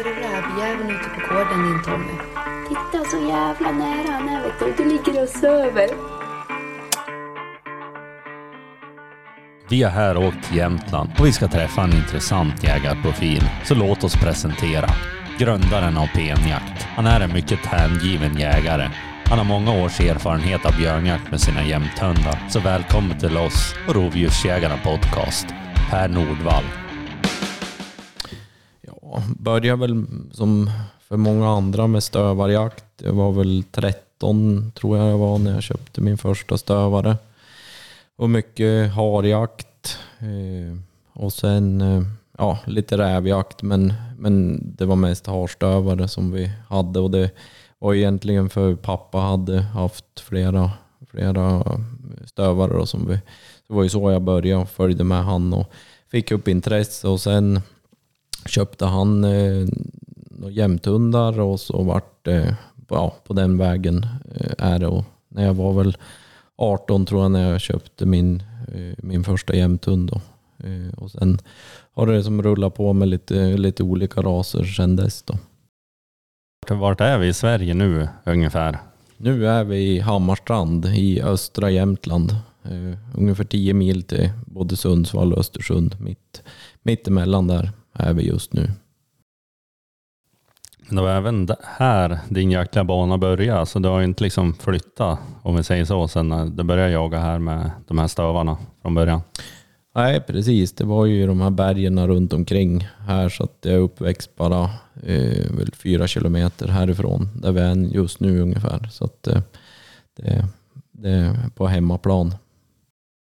Är det rävjäveln ute på gården din Tommy. Titta så jävla nära han är vet du. Du ligger och söver. Vi har här åkt till Jämtland och vi ska träffa en intressant jägarprofil. Så låt oss presentera grundaren av PM-jakt. Han är en mycket hängiven jägare. Han har många års erfarenhet av björnjakt med sina jämthundar. Så välkommen till oss och Rovdjursjägarna Podcast. Per Nordvall. Började väl som för många andra med stövarjakt. Jag var väl 13 tror jag jag var när jag köpte min första stövare. Och mycket harjakt. Eh, och sen eh, ja, lite rävjakt men, men det var mest harstövare som vi hade. Och det var egentligen för pappa hade haft flera, flera eh, stövare. Då, som vi, det var ju så jag började och följde med han och fick upp intresse. Och sen köpte han eh, några jämthundar och så vart det ja, på den vägen eh, är det. Och när jag var väl 18 tror jag när jag köpte min, eh, min första jämthund. Då. Eh, och sen har det som rullat på med lite, lite olika raser sedan dess. Då. Vart är vi i Sverige nu ungefär? Nu är vi i Hammarstrand i östra Jämtland. Eh, ungefär 10 mil till både Sundsvall och Östersund. Mitt, mitt emellan där är vi just nu. Men det var även här din jaktliga bana började, så du har ju inte liksom flyttat, om vi säger så, sen när du började jaga här med de här stövarna från början. Nej, precis. Det var ju de här bergen runt omkring här så att jag är uppväxt bara eh, väl fyra kilometer härifrån där vi är just nu ungefär. Så att eh, det, det är på hemmaplan.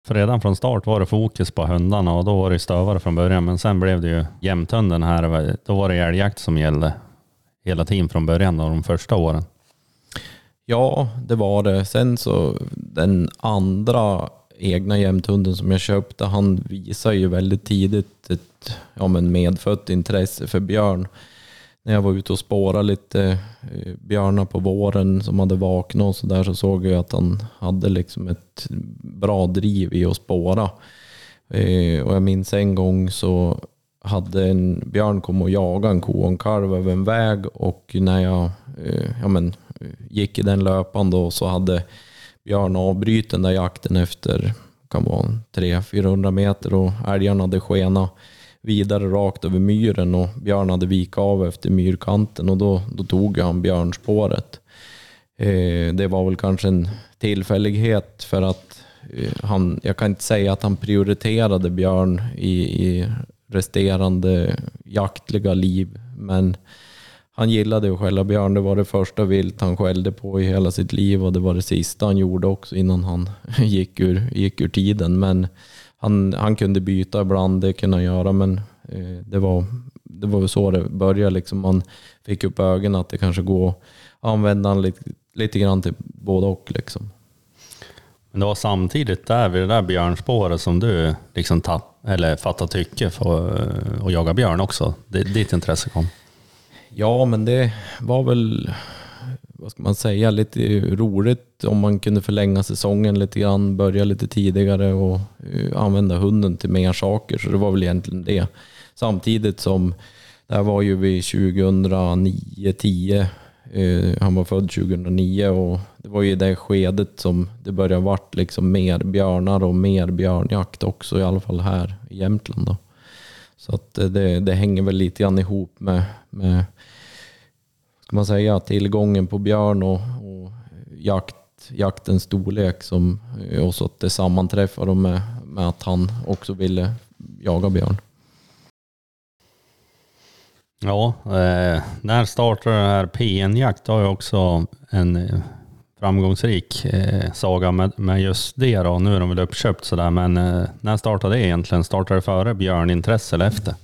För redan från start var det fokus på hundarna och då var det stövare från början, men sen blev det ju jämthunden här. Då var det älgjakt som gällde hela tiden från början, av de första åren. Ja, det var det. Sen så den andra egna jämthunden som jag köpte, han visade ju väldigt tidigt ett ja, men medfött intresse för björn. När jag var ute och spårade lite eh, björnar på våren som hade vaknat och så där så såg jag att han hade liksom ett bra driv i att spåra. Eh, och jag minns en gång så hade en björn kommit och jagat en ko och en kalv över en väg och när jag eh, ja, men, gick i den löpan då så hade björn avbrutit den där jakten efter kan vara 300-400 meter och älgarna hade skenat vidare rakt över myren och björn hade vik av efter myrkanten och då, då tog han björnspåret. Eh, det var väl kanske en tillfällighet för att eh, han, jag kan inte säga att han prioriterade björn i, i resterande jaktliga liv, men han gillade att skälla björn. Det var det första vilt han skällde på i hela sitt liv och det var det sista han gjorde också innan han gick ur, gick ur tiden. Men han, han kunde byta ibland, det kunde han göra, men eh, det var, det var väl så det började. Liksom man fick upp ögonen att det kanske går att använda han lite, lite grann till både och. Liksom. Men det var samtidigt där vid det där björnspåret som du liksom tapp, eller fattade tycke för eh, att jaga björn också. Det, ditt intresse kom. Ja, men det var väl, vad ska man säga, lite roligt om man kunde förlänga säsongen lite grann, börja lite tidigare och eh, använda hunden till mer saker. Så det var väl egentligen det. Samtidigt som, det här var ju vid 2009-10, eh, han var född 2009 och det var ju i det skedet som det började vart liksom mer björnar och mer björnjakt också, i alla fall här i Jämtland. Då. Så att eh, det, det hänger väl lite grann ihop med, med ska man säga, tillgången på björn och, och jakt, jaktens storlek som, eh, och så att det sammanträffar med, med att han också ville jaga björn. Ja, eh, när startade den här PN-jakt? har ju också en eh, framgångsrik eh, saga med, med just det då. Nu är de väl uppköpt sådär, men eh, när startade det egentligen? Startade det före björnintresse eller efter?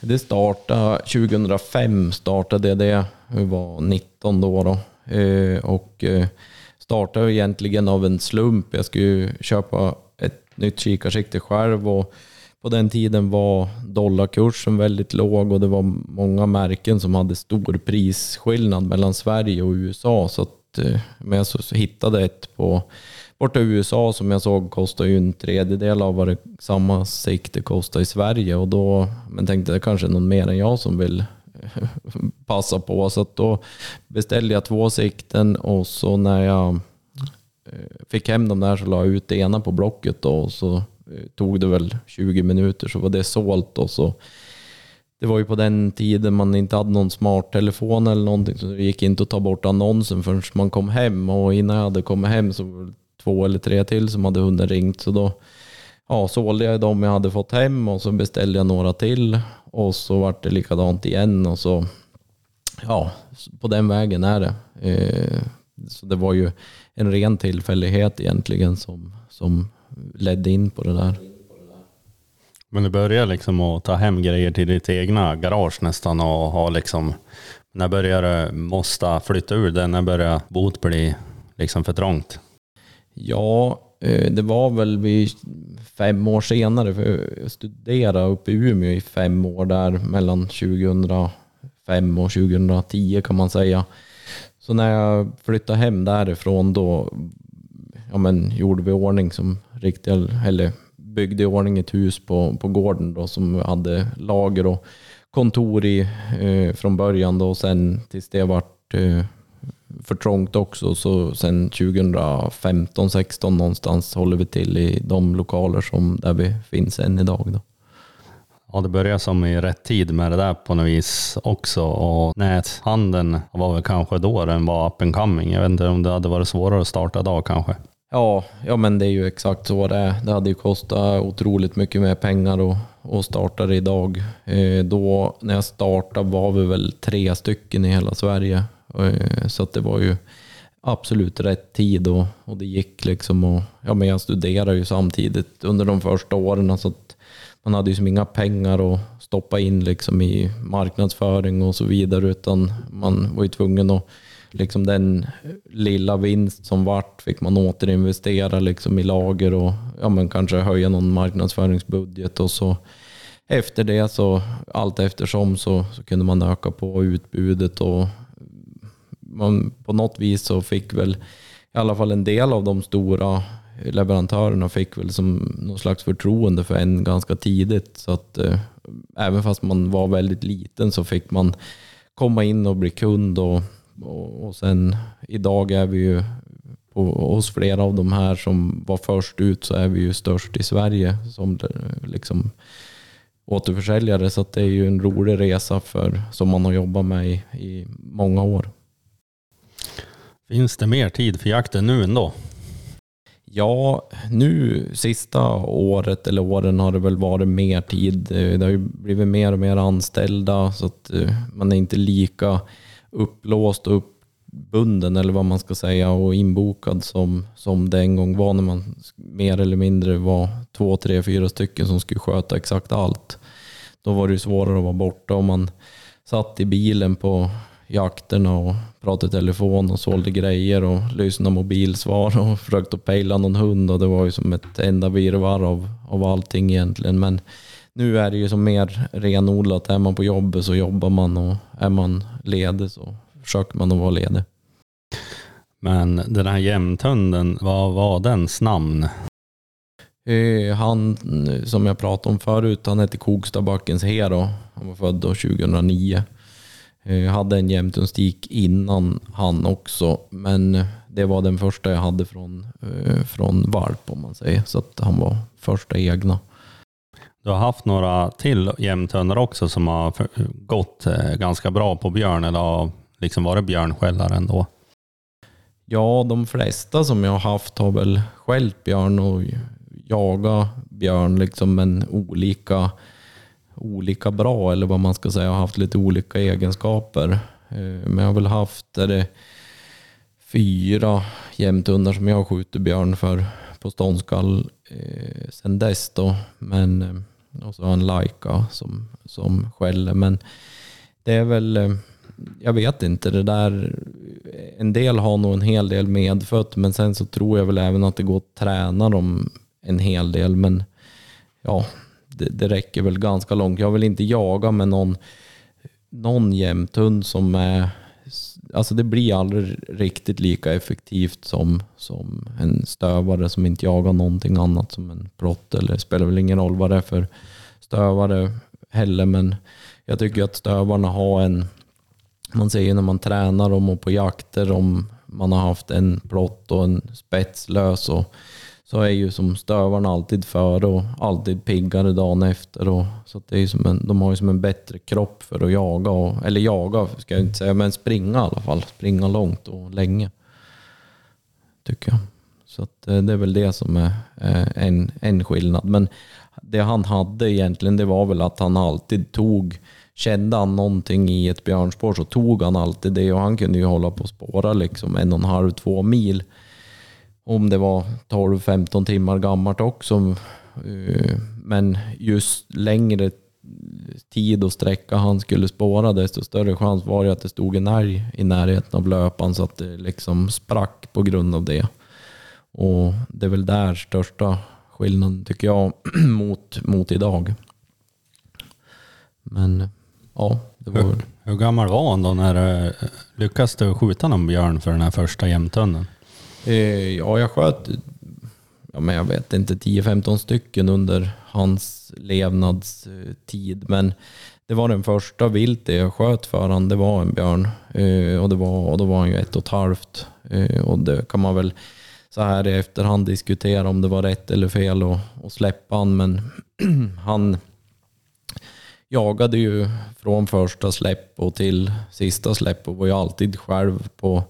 Det startade 2005, startade jag det. Jag var 19 då. då. Eh, och eh, startade egentligen av en slump. Jag skulle köpa ett nytt kikarsikte själv och på den tiden var dollarkursen väldigt låg och det var många märken som hade stor prisskillnad mellan Sverige och USA. Så att, eh, men jag så hittade ett på borta i USA som jag såg kostar ju en tredjedel av vad det samma sikte kostar i Sverige. Och då, men tänkte det kanske är någon mer än jag som vill passa på. Så att då beställde jag två sikten och så när jag eh, fick hem dem där så la jag ut det ena på Blocket då, och så eh, tog det väl 20 minuter så var det sålt och så det var ju på den tiden man inte hade någon smarttelefon eller någonting så det gick inte att ta bort annonsen förrän man kom hem och innan jag hade kommit hem så två eller tre till som hade hunden ringt så då ja, sålde jag de jag hade fått hem och så beställde jag några till och så vart det likadant igen och så ja, på den vägen är det. Eh, så det var ju en ren tillfällighet egentligen som, som ledde in på det där. Men du började liksom att ta hem grejer till ditt egna garage nästan och ha liksom, när började du måste flytta ur det? När började bot bli liksom för trångt? Ja, eh, det var väl vid fem år senare, för jag studerade uppe i Umeå i fem år där mellan 2005 och 2010 kan man säga. Så när jag flyttade hem därifrån då ja, men, gjorde vi ordning som riktiga, eller byggde i ordning ett hus på, på gården då, som hade lager och kontor i eh, från början då, och sen tills det vart eh, för trångt också. Så sen 2015, 16 någonstans håller vi till i de lokaler som där vi finns än idag. Då. Ja, det började som i rätt tid med det där på något vis också. Och näthandeln var väl kanske då den var up and coming. Jag vet inte om det hade varit svårare att starta idag kanske. Ja, ja, men det är ju exakt så det är. Det hade ju kostat otroligt mycket mer pengar att, att starta det idag. Eh, då när jag startade var vi väl tre stycken i hela Sverige. Eh, så att det var ju absolut rätt tid och, och det gick liksom. Och, ja, men jag studerade ju samtidigt under de första åren så att man hade ju som inga pengar att stoppa in liksom i marknadsföring och så vidare utan man var ju tvungen att liksom den lilla vinst som vart fick man återinvestera liksom i lager och ja, men kanske höja någon marknadsföringsbudget och så efter det så allt eftersom så, så kunde man öka på utbudet och man, på något vis så fick väl i alla fall en del av de stora leverantörerna fick väl som någon slags förtroende för en ganska tidigt. Så att eh, även fast man var väldigt liten så fick man komma in och bli kund och, och, och sen idag är vi ju på, hos flera av de här som var först ut så är vi ju störst i Sverige som eh, liksom återförsäljare. Så det är ju en rolig resa för, som man har jobbat med i, i många år. Finns det mer tid för jakten nu ändå? Ja, nu sista året eller åren har det väl varit mer tid. Eh, det har ju blivit mer och mer anställda så att eh, man är inte lika upplåst och uppbunden eller vad man ska säga och inbokad som, som det en gång var när man mer eller mindre var två, tre, fyra stycken som skulle sköta exakt allt. Då var det ju svårare att vara borta om man satt i bilen på jakterna och pratade telefon och sålde grejer och lyssnade mobilsvar och försökte pejla någon hund och det var ju som ett enda virrvarr av, av allting egentligen. Men nu är det ju som mer renodlat. Är man på jobbet så jobbar man och är man ledig så försöker man att vara ledig. Men den här jämthunden, vad var dens namn? Eh, han som jag pratade om förut, han hette Kogstabackens Hero. Han var född då 2009. Jag hade en jämthundstik innan han också, men det var den första jag hade från, eh, från valp om man säger. Så att han var första egna. Du har haft några till jämthundar också som har gått eh, ganska bra på björn eller har liksom varit björnskällare ändå? Ja, de flesta som jag har haft har väl skällt björn och jagat björn, liksom, men olika olika bra eller vad man ska säga, har haft lite olika egenskaper. Eh, men jag har väl haft är det fyra jämthundar som jag har skjutit björn för på ståndskall eh, sen dess då. Men, eh, och så har en Laika som, som skäller. Men det är väl, eh, jag vet inte, det där, en del har nog en hel del medfött men sen så tror jag väl även att det går att träna dem en hel del. Men ja, det, det räcker väl ganska långt. Jag vill inte jaga med någon, någon jämthund som är Alltså det blir aldrig riktigt lika effektivt som, som en stövare som inte jagar någonting annat som en plott. Eller det spelar väl ingen roll vad det är för stövare heller. Men jag tycker att stövarna har en, man ser ju när man tränar dem och på jakter om man har haft en plott och en spetslös och så är ju som stövarna alltid före och alltid piggare dagen efter. Och, så att det är som en, de har ju som en bättre kropp för att jaga, och, eller jaga ska jag inte säga, men springa i alla fall. Springa långt och länge. Tycker jag. Så att eh, det är väl det som är eh, en, en skillnad. Men det han hade egentligen, det var väl att han alltid tog Kände han någonting i ett björnspår så tog han alltid det och han kunde ju hålla på och spåra liksom en och en halv, två mil. Om det var 12-15 timmar gammalt också. Eh, men just längre tid och sträcka han skulle spåra desto större chans var det att det stod en älg i närheten av löpan så att det liksom sprack på grund av det. Och det är väl där största skillnaden tycker jag mot, mot idag. Men ja, det var hur, hur gammal var han då när eh, lyckades du skjuta någon björn för den här första jämtunnen? Eh, ja, jag sköt ja, men jag vet inte, 10-15 stycken under hans levnadstid. Men det var den första viltet jag sköt för honom. Det var en björn eh, och, det var, och då var han ju ett och ett halvt. Eh, och det kan man väl så här i efterhand diskutera om det var rätt eller fel att, att släppa han. Men han jagade ju från första släpp och till sista släpp och var ju alltid själv på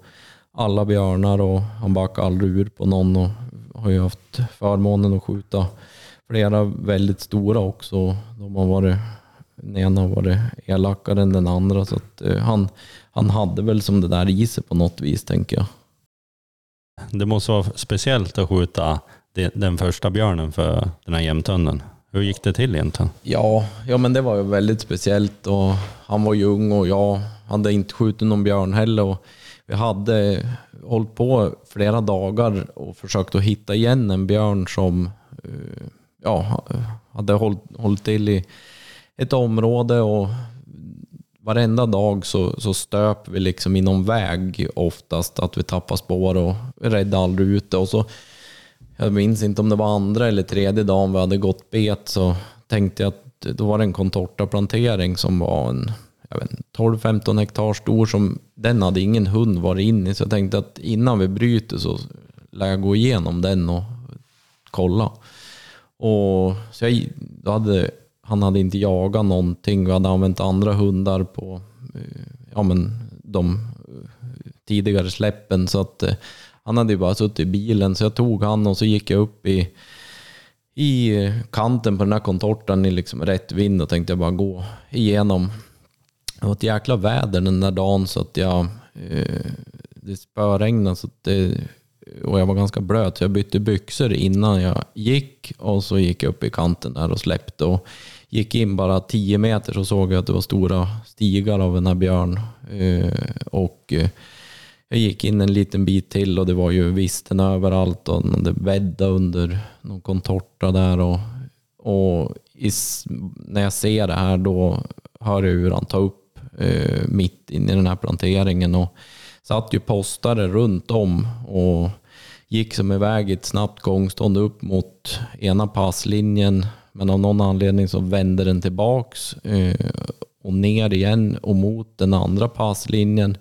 alla björnar och han backade aldrig ur på någon och har ju haft förmånen att skjuta flera väldigt stora också. De har varit, den ena har varit elakare än den andra så att, uh, han, han hade väl som det där i sig på något vis tänker jag. Det måste vara speciellt att skjuta den första björnen för den här jämtönnen. Hur gick det till egentligen? Ja, ja men det var ju väldigt speciellt och han var ju ung och jag hade inte skjutit någon björn heller. Och vi hade hållit på flera dagar och försökt att hitta igen en björn som eh, ja, hade hållit, hållit till i ett område och varenda dag så, så stöp vi liksom i någon väg oftast, att vi tappade spår och räddade aldrig ut det. Och så, jag minns inte om det var andra eller tredje dagen vi hade gått bet så tänkte jag att då var det en contortaplantering som var en 12-15 hektar stor. Som, den hade ingen hund varit inne i så jag tänkte att innan vi bryter så lär jag gå igenom den och kolla. Och, så jag, då hade han hade inte jagat någonting. Vi hade använt andra hundar på eh, ja, men de eh, tidigare släppen. Så att eh, han hade ju bara suttit i bilen. Så jag tog han och så gick jag upp i, i kanten på den här kontorten i liksom rätt vind och tänkte jag bara gå igenom. Det var ett jäkla väder den där dagen så att jag... Eh, det spöregnade så att det, och jag var ganska blöt så jag bytte byxor innan jag gick och så gick jag upp i kanten där och släppte. Och gick in bara 10 meter så såg jag att det var stora stigar av den här björn. Eh, och eh, jag gick in en liten bit till och det var ju visten överallt och det bäddade under någon kontorta där. Och, och i, när jag ser det här då hör jag hur han tar upp eh, mitt inne i den här planteringen och satt ju postare runt om och gick som iväg i ett snabbt gångstånd upp mot ena passlinjen men av någon anledning så vände den tillbaks eh, och ner igen och mot den andra passlinjen.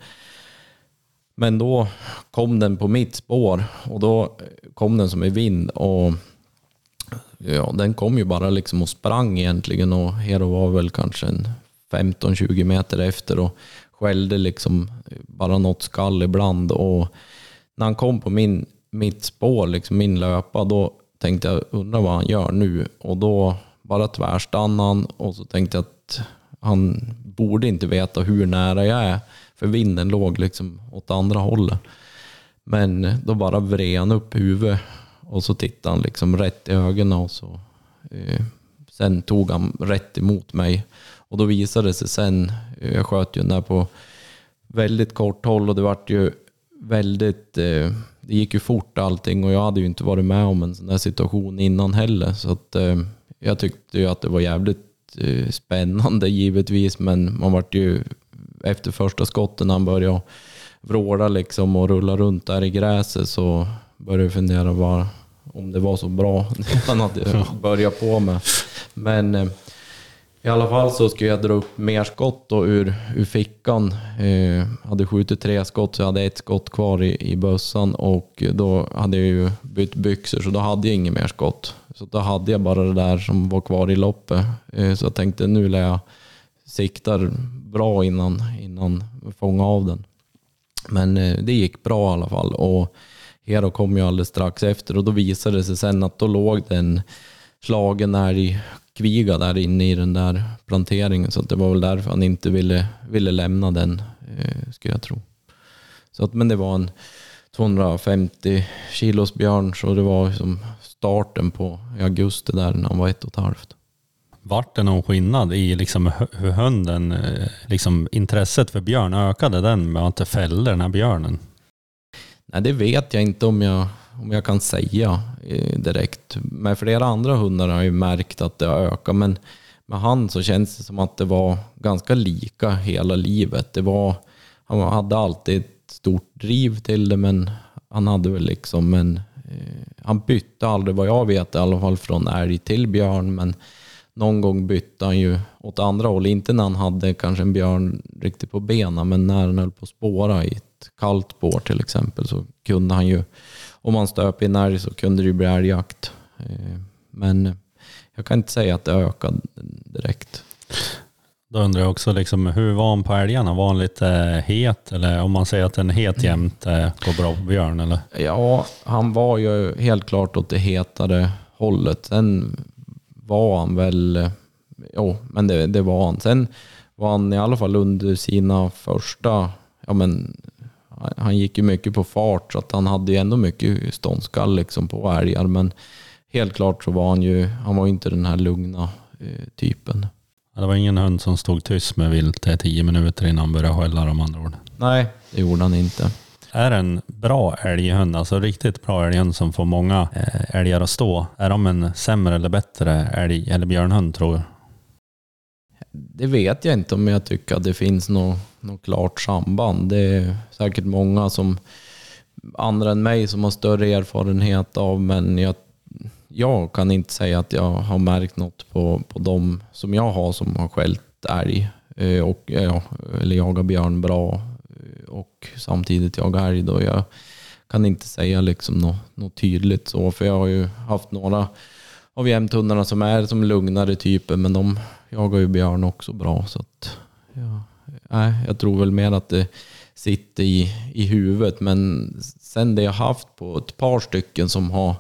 Men då kom den på mitt spår och då kom den som i vind och ja, den kom ju bara liksom och sprang egentligen och Hero var väl kanske en 15-20 meter efter och skällde liksom bara något skall ibland och när han kom på min, mitt spår, liksom min löpa, då tänkte jag, undra vad han gör nu. Och då bara tvärstannade han och så tänkte jag att han borde inte veta hur nära jag är. För vinden låg liksom åt andra hållet. Men då bara vred han upp huvudet och så tittade han liksom rätt i ögonen och så eh, sen tog han rätt emot mig. Och då visade det sig sen, jag sköt ju den där på väldigt kort håll och det vart ju väldigt eh, det gick ju fort allting och jag hade ju inte varit med om en sån där situation innan heller. Så att, eh, jag tyckte ju att det var jävligt eh, spännande givetvis, men man vart ju efter första skotten när han började vråla liksom och rulla runt där i gräset så började jag fundera var, om det var så bra han hade börjat på med. Men i alla fall så skulle jag dra upp mer skott då ur, ur fickan. Eh, hade skjutit tre skott så jag hade ett skott kvar i, i bössan och då hade jag ju bytt byxor så då hade jag inget mer skott. Så då hade jag bara det där som var kvar i loppet. Eh, så jag tänkte nu lär jag siktar bra innan, innan jag fånga av den. Men eh, det gick bra i alla fall och Hero kom ju alldeles strax efter och då visade det sig sen att då låg det en slagen älg kviga där inne i den där planteringen. Så det var väl därför han inte ville, ville lämna den, eh, skulle jag tro. Så att, men det var en 250 kilos björn, så det var som starten på i augusti där när han var ett och ett halvt. Vart det någon skillnad i liksom hur hunden, eh, liksom intresset för björn, ökade den med att inte fällde den här björnen? Nej, det vet jag inte om jag, om jag kan säga eh, direkt. Med flera andra hundar har jag ju märkt att det har ökat, men med han så känns det som att det var ganska lika hela livet. Det var, han hade alltid ett stort driv till det, men han hade väl liksom en... Eh, han bytte aldrig, vad jag vet, i alla fall från älg till björn, men någon gång bytte han ju åt andra håll. Inte när han hade kanske en björn riktigt på benen, men när han höll på att spåra i ett kallt spår till exempel så kunde han ju, om han stöp i en älg så kunde det ju bli älgjakt. Eh, men jag kan inte säga att det ökade direkt. Då undrar jag också, liksom, hur var han på älgarna? Var han lite het? Eller om man säger att en het jämt går bra på björn? Eller? Ja, han var ju helt klart åt det hetare hållet. Sen var han väl, jo, men det, det var han. Sen var han i alla fall under sina första, ja men han gick ju mycket på fart så att han hade ju ändå mycket ståndskall liksom på älgar. Men helt klart så var han ju, han var inte den här lugna eh, typen. Det var ingen hund som stod tyst med vilt i tio minuter innan han började skälla om andra ord. Nej, det gjorde han inte. Är en bra älghund, alltså riktigt bra älghund som får många eh, älgar att stå, är de en sämre eller bättre älg eller björnhund tror du? Det vet jag inte om jag tycker att det finns något, något klart samband. Det är säkert många som andra än mig som har större erfarenhet av, men jag, jag kan inte säga att jag har märkt något på, på de som jag har som har skällt älg eh, och, eh, ja, eller jagar björn bra eh, och samtidigt jagar älg. Då. Jag kan inte säga liksom något, något tydligt så, för jag har ju haft några av jämthundarna som är som lugnare typer, men de jagar ju björn också bra. Så att, ja, nej, jag tror väl mer att det sitter i, i huvudet, men sen det jag haft på ett par stycken som har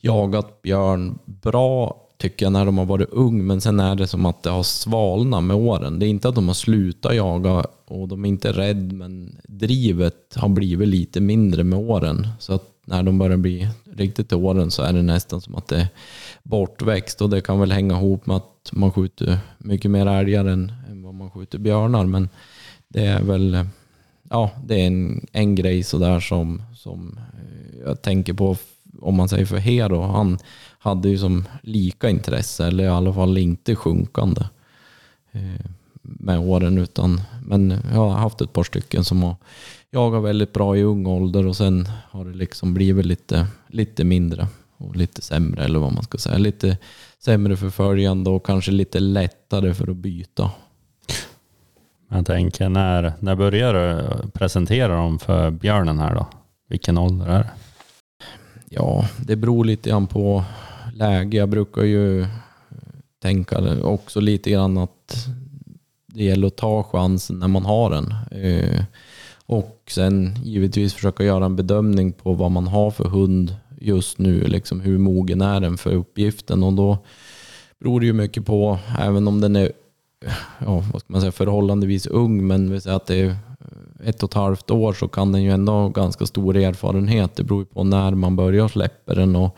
jagat björn bra tycker jag när de har varit ung, men sen är det som att det har svalnat med åren. Det är inte att de har slutat jaga och de är inte rädd, men drivet har blivit lite mindre med åren. Så att när de börjar bli riktigt till åren så är det nästan som att det är bortväxt och det kan väl hänga ihop med att man skjuter mycket mer älgar än, än vad man skjuter björnar. Men det är väl ja, det är en, en grej sådär som, som eh, jag tänker på om man säger för Hero. Han hade ju som lika intresse, eller i alla fall inte sjunkande eh, med åren. Utan, men jag har haft ett par stycken som har jagat väldigt bra i ung ålder och sen har det liksom blivit lite, lite mindre och lite sämre eller vad man ska säga. Lite sämre förföljande och kanske lite lättare för att byta. Jag tänker, när, när börjar du presentera dem för björnen här då? Vilken ålder är det? Ja, det beror lite grann på läge. Jag brukar ju tänka också lite grann att det gäller att ta chansen när man har den. Eh, och sen givetvis försöka göra en bedömning på vad man har för hund just nu. Liksom hur mogen är den för uppgiften? Och då beror det ju mycket på, även om den är ja, vad ska man säga, förhållandevis ung, men vi säger att det är ett och ett halvt år så kan den ju ändå ha ganska stor erfarenhet. Det beror ju på när man börjar släppa den och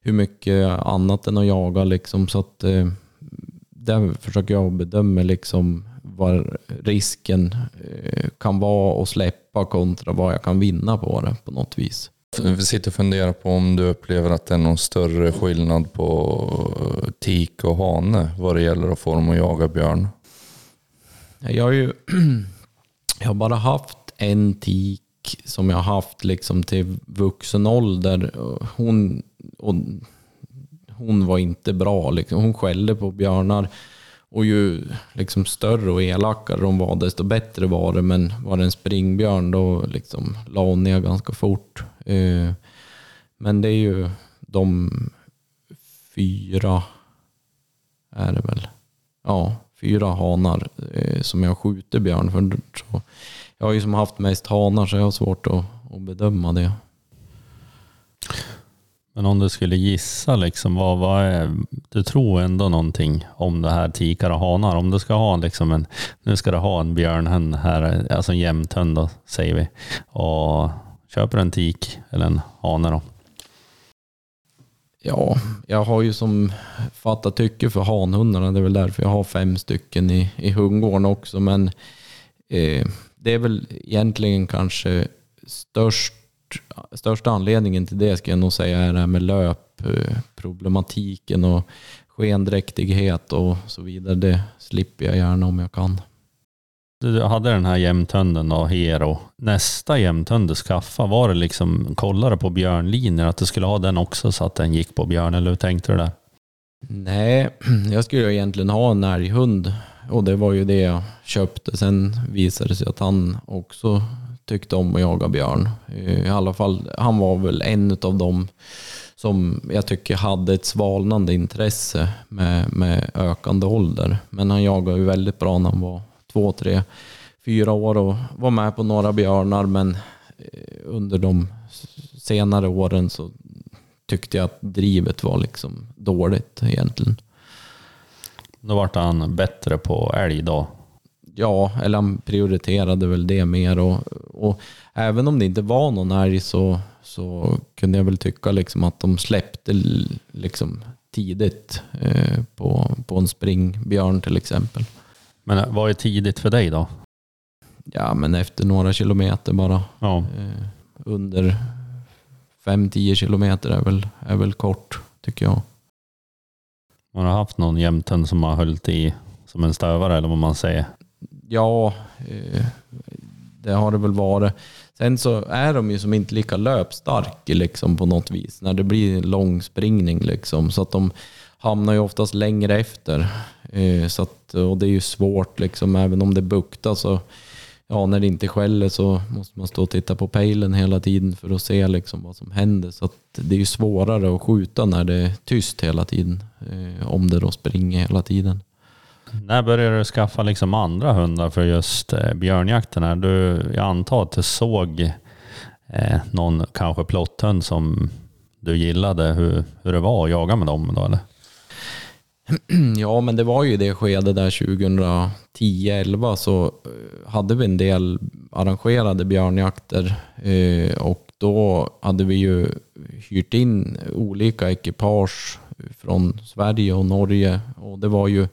hur mycket annat den har jagat. Liksom. Så att, eh, där försöker jag bedöma liksom vad risken eh, kan vara att släppa kontra vad jag kan vinna på det på något vis. Vi sitter och funderar på om du upplever att det är någon större skillnad på eh, tik och hane vad det gäller att få dem att jaga björn. Jag har ju jag har bara haft en tik som jag har haft liksom till vuxen ålder. Hon, och hon var inte bra. Liksom. Hon skällde på björnar och ju liksom större och elakare de var, desto bättre var det. Men var det en springbjörn, då liksom la hon ner ganska fort. Eh, men det är ju de fyra, är det väl? Ja, fyra hanar eh, som jag skjuter björn för. Så jag har ju som haft mest hanar så jag har svårt att, att bedöma det. Men om du skulle gissa, liksom, vad, vad är, du tror ändå någonting om det här tikar och hanar. Om du ska ha liksom en, nu ska du ha en björnhund här, alltså en jämthund då, säger vi. Och köper en tik eller en hane då. Ja, jag har ju som fattat tycke för hanhundarna. Det är väl därför jag har fem stycken i, i hundgården också. Men eh, det är väl egentligen kanske störst, största anledningen till det ska jag nog säga är det här med löpproblematiken och skendräktighet och så vidare. Det slipper jag gärna om jag kan. Du hade den här jämthunden då, Hero. Nästa jämthund du skaffade, var det liksom, kollade på björnlinjer, att du skulle ha den också så att den gick på björn, eller hur tänkte du där? Nej, jag skulle ju egentligen ha en älghund och det var ju det jag köpte. Sen visade det sig att han också tyckte om att jaga björn. Eh, I alla fall, han var väl en av dem som jag tycker hade ett svalnande intresse med, med ökande ålder. Men han jagade ju väldigt bra när han var två, tre, fyra år och var med på några björnar. Men eh, under de senare åren så tyckte jag att drivet var liksom dåligt egentligen. Då vart han bättre på älg då. Ja, eller han prioriterade väl det mer. Och, och även om det inte var någon älg så, så kunde jag väl tycka liksom att de släppte liksom tidigt eh, på, på en springbjörn till exempel. Men vad är tidigt för dig då? Ja, men efter några kilometer bara. Ja. Eh, under 5-10 kilometer är väl, är väl kort, tycker jag. Man har haft någon jämthund som har hållit i som en stövare eller vad man säger. Ja, eh, det har det väl varit. Sen så är de ju som inte lika löpstarka liksom på något vis när det blir en lång springning liksom. Så att de hamnar ju oftast längre efter. Eh, så att, och det är ju svårt liksom, även om det buktar så ja, när det inte skäller så måste man stå och titta på pejlen hela tiden för att se liksom vad som händer. Så det är ju svårare att skjuta när det är tyst hela tiden. Eh, om det då springer hela tiden. När började du skaffa liksom andra hundar för just eh, björnjakten? Du, jag antar att du såg eh, någon kanske plotthund som du gillade, hur, hur det var att jaga med dem då eller? Ja, men det var ju det skede där 2010-11 så eh, hade vi en del arrangerade björnjakter eh, och då hade vi ju hyrt in olika ekipage från Sverige och Norge och det var ju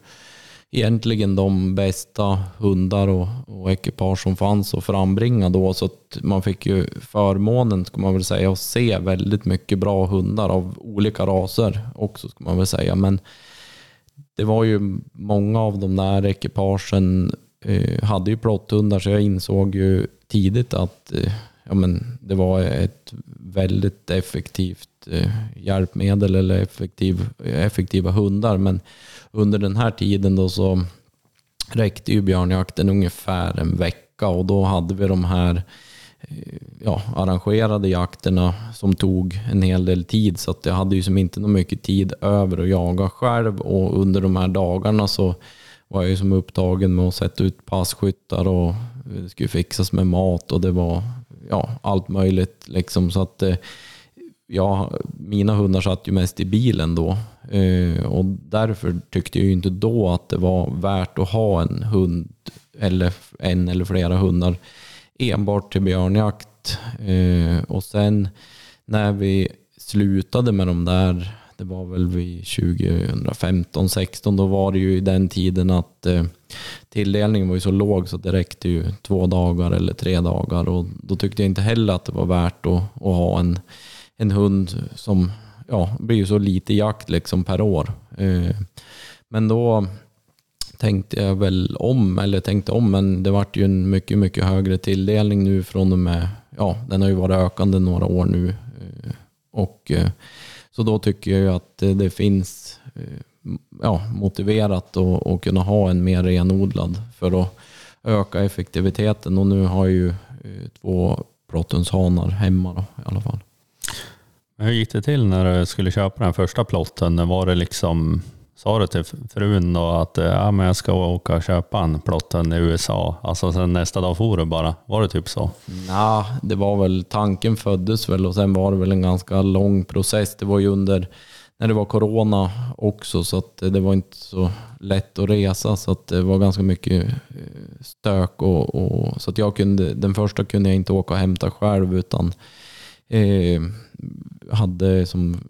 egentligen de bästa hundar och, och ekipage som fanns att frambringa då. Så att man fick ju förmånen, ska man väl säga, att se väldigt mycket bra hundar av olika raser också, ska man väl säga. Men det var ju många av de där ekipagen eh, hade ju plotthundar så jag insåg ju tidigt att eh, ja, men det var ett väldigt effektivt eh, hjälpmedel eller effektiv, effektiva hundar. Men under den här tiden då så räckte ju björnjakten ungefär en vecka och då hade vi de här eh, ja, arrangerade jakterna som tog en hel del tid. Så att jag hade ju som inte något mycket tid över att jaga själv. Och under de här dagarna så var jag ju som upptagen med att sätta ut passkyttar och eh, det skulle fixas med mat och det var ja, allt möjligt liksom. Så att eh, ja, mina hundar satt ju mest i bilen då. Eh, och därför tyckte jag inte då att det var värt att ha en hund eller en eller flera hundar enbart till björnjakt. Eh, och sen när vi slutade med de där, det var väl vid 2015, 16 då var det ju i den tiden att eh, tilldelningen var ju så låg så det räckte ju två dagar eller tre dagar och då tyckte jag inte heller att det var värt att, att ha en, en hund som ja, blir ju så lite jakt liksom per år. Eh, men då tänkte jag väl om, eller tänkte om, men det vart ju en mycket, mycket högre tilldelning nu från och med, ja, den har ju varit ökande några år nu. Eh, och eh, så då tycker jag ju att det finns ja, motiverat att, att kunna ha en mer renodlad för att öka effektiviteten. Och nu har jag ju två hanar hemma då, i alla fall. Hur gick det till när du skulle köpa den första plotten? Var det liksom, sa du till frun då att ja, men jag ska åka och köpa en plotten i USA? Alltså sen nästa dag for du bara? Var det typ så? Ja, det var väl, tanken föddes väl och sen var det väl en ganska lång process. Det var ju under, när det var corona också, så att det var inte så lätt att resa. Så att det var ganska mycket eh, stök och, och så att jag kunde, den första kunde jag inte åka och hämta själv utan eh, hade som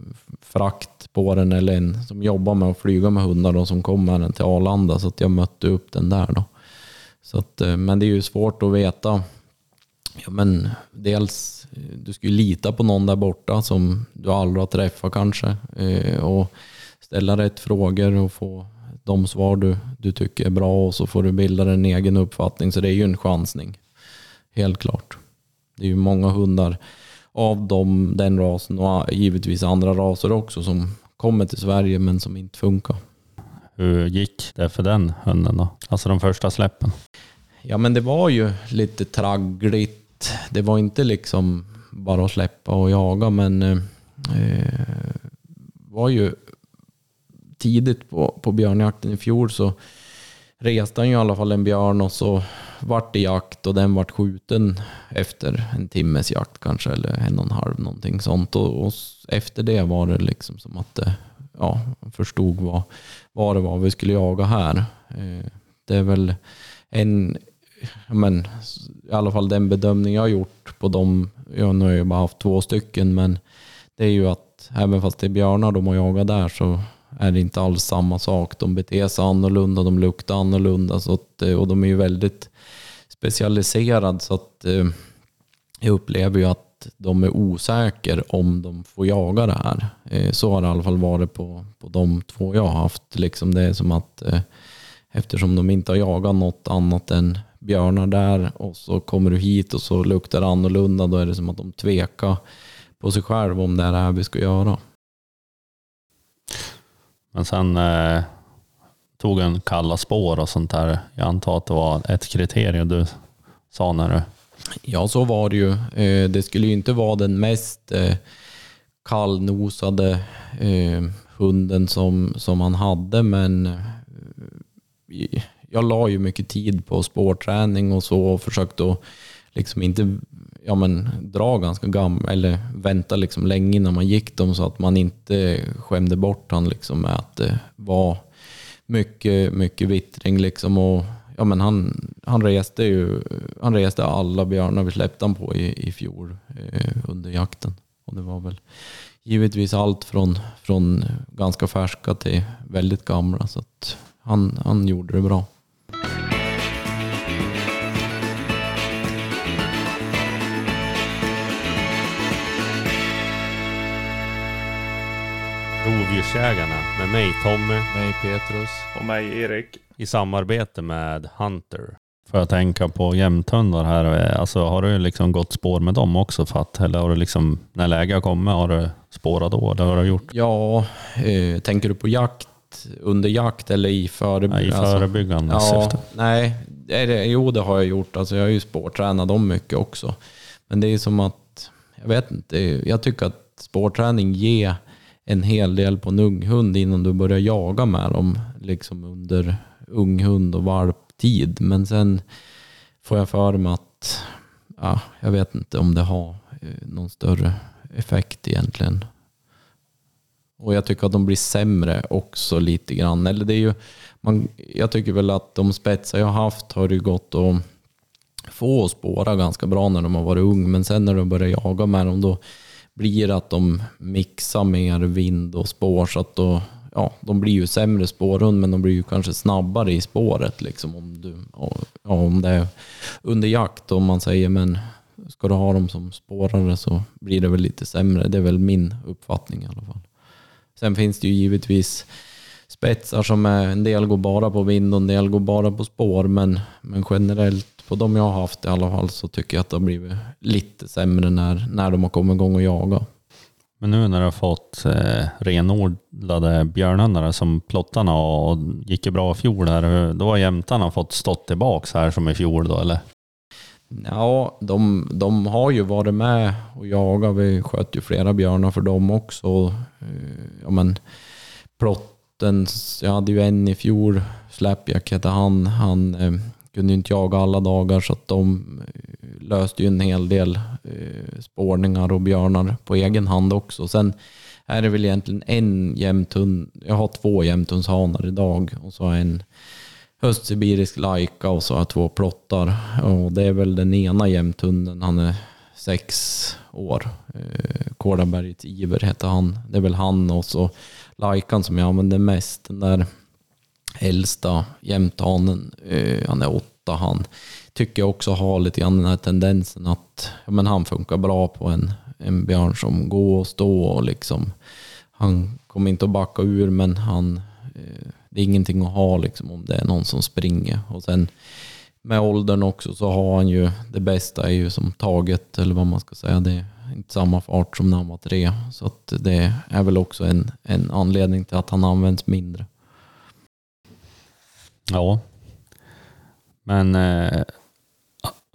frakt på den eller en som jobbar med att flyga med hundar då, som kom med den till Arlanda så att jag mötte upp den där då. Så att, eh, men det är ju svårt att veta. Ja, men dels, eh, du ska ju lita på någon där borta som du aldrig har träffat kanske. Eh, och ställa rätt frågor och få de svar du, du tycker är bra och så får du bilda en egen uppfattning. Så det är ju en chansning. Helt klart. Det är ju många hundar av dem, den rasen och givetvis andra raser också som kommer till Sverige men som inte funkar. Hur gick det för den hunden då? Alltså de första släppen? Ja men det var ju lite traggligt. Det var inte liksom bara att släppa och jaga men eh, var ju tidigt på, på björnjakten i fjol så reste han ju i alla fall en björn och så vart det jakt och den vart skjuten efter en timmes jakt kanske, eller en och en halv någonting sånt. Och, och efter det var det liksom som att det, ja, förstod vad, vad det var vi skulle jaga här. Eh, det är väl en, men i alla fall den bedömning jag har gjort på dem, jag nu har jag bara haft två stycken, men det är ju att även fast det är björnar de har jagat där så är det inte alls samma sak. De beter sig annorlunda, de luktar annorlunda så att, eh, och de är ju väldigt specialiserade så att eh, jag upplever ju att de är osäkra om de får jaga det här. Eh, så har det i alla fall varit på, på de två jag har haft. Liksom det är som att eftersom de inte har jagat något annat än björnar där och så kommer du hit och så luktar det annorlunda, då är det som att de tvekar på sig själv om det är det här vi ska göra. Men sen eh, tog en kalla spår och sånt där. Jag antar att det var ett kriterium du sa när du... Ja, så var det ju. Eh, det skulle ju inte vara den mest eh, kallnosade eh, hunden som, som han hade, men eh, jag la ju mycket tid på spårträning och så och försökte att liksom inte ja, men, dra ganska gammal eller vänta liksom länge innan man gick dem så att man inte skämde bort han liksom med att det var mycket, mycket vittring liksom. Och, ja, men han, han, reste ju, han reste alla björnar vi släppte han på i, i fjol eh, under jakten. Och det var väl givetvis allt från, från ganska färska till väldigt gamla. Så att han, han gjorde det bra. Rovdjursjägarna med mig Tommy Mig Petrus. Och mig Erik. i samarbete med Hunter. Får jag tänka på jämthundar här. Alltså, har du liksom gått spår med dem också? För att, eller har du liksom, när läge har kommit, har du spårat då? Eller har du gjort? Ja, eh, tänker du på jakt under jakt eller i förebyggande? Ja, I förebyggande alltså, syfte. Ja, nej, det, jo det har jag gjort. Alltså, jag har ju spårtränat dem mycket också. Men det är som att, jag vet inte, jag tycker att spårträning ger en hel del på en ung hund innan du börjar jaga med dem liksom under unghund och valptid. Men sen får jag för mig att ja, jag vet inte om det har eh, någon större effekt egentligen. Och jag tycker att de blir sämre också lite grann. Eller det är ju, man, jag tycker väl att de spetsar jag haft har det gått att få spåra ganska bra när de har varit ung. Men sen när de börjar jaga med dem då blir att de mixar mer vind och spår så att då, ja, de blir ju sämre spårhund men de blir ju kanske snabbare i spåret liksom om, du, ja, om det är under jakt om man säger men ska du ha dem som spårare så blir det väl lite sämre. Det är väl min uppfattning i alla fall. Sen finns det ju givetvis spetsar som är, en del går bara på vind och en del går bara på spår men, men generellt på de jag har haft i alla fall så tycker jag att det har blivit lite sämre när, när de har kommit igång och jaga. Men nu när du har fått eh, renodlade björnhundar som plottarna och gick ju bra i fjol här, då har jämtarna fått stått tillbaks här som i fjol då eller? Ja, de, de har ju varit med och jagat. Vi sköt ju flera björnar för dem också. Eh, Ja, men plotten, jag hade ju en i fjol, Släpjack hette han. Han eh, kunde ju inte jaga alla dagar så att de eh, löste ju en hel del eh, spårningar och björnar på egen hand också. Sen är det väl egentligen en jämthund. Jag har två jämthundshanar idag och så har jag en höstsibirisk laika och så har jag två plottar. Och det är väl den ena jämthunden, han är sex år. Eh, Kålabergets Iver heter han. Det är väl han och så laikan som jag använder mest. Den där äldsta jämthanen, eh, han är åtta han. Tycker jag också har lite grann den här tendensen att ja, men han funkar bra på en, en björn som går och står. och liksom han kommer inte att backa ur men han eh, det är ingenting att ha liksom om det är någon som springer. Och sen med åldern också så har han ju, det bästa är ju som taget, eller vad man ska säga, det är inte samma fart som när han var tre. Så att det är väl också en, en anledning till att han används mindre. Ja. Men eh,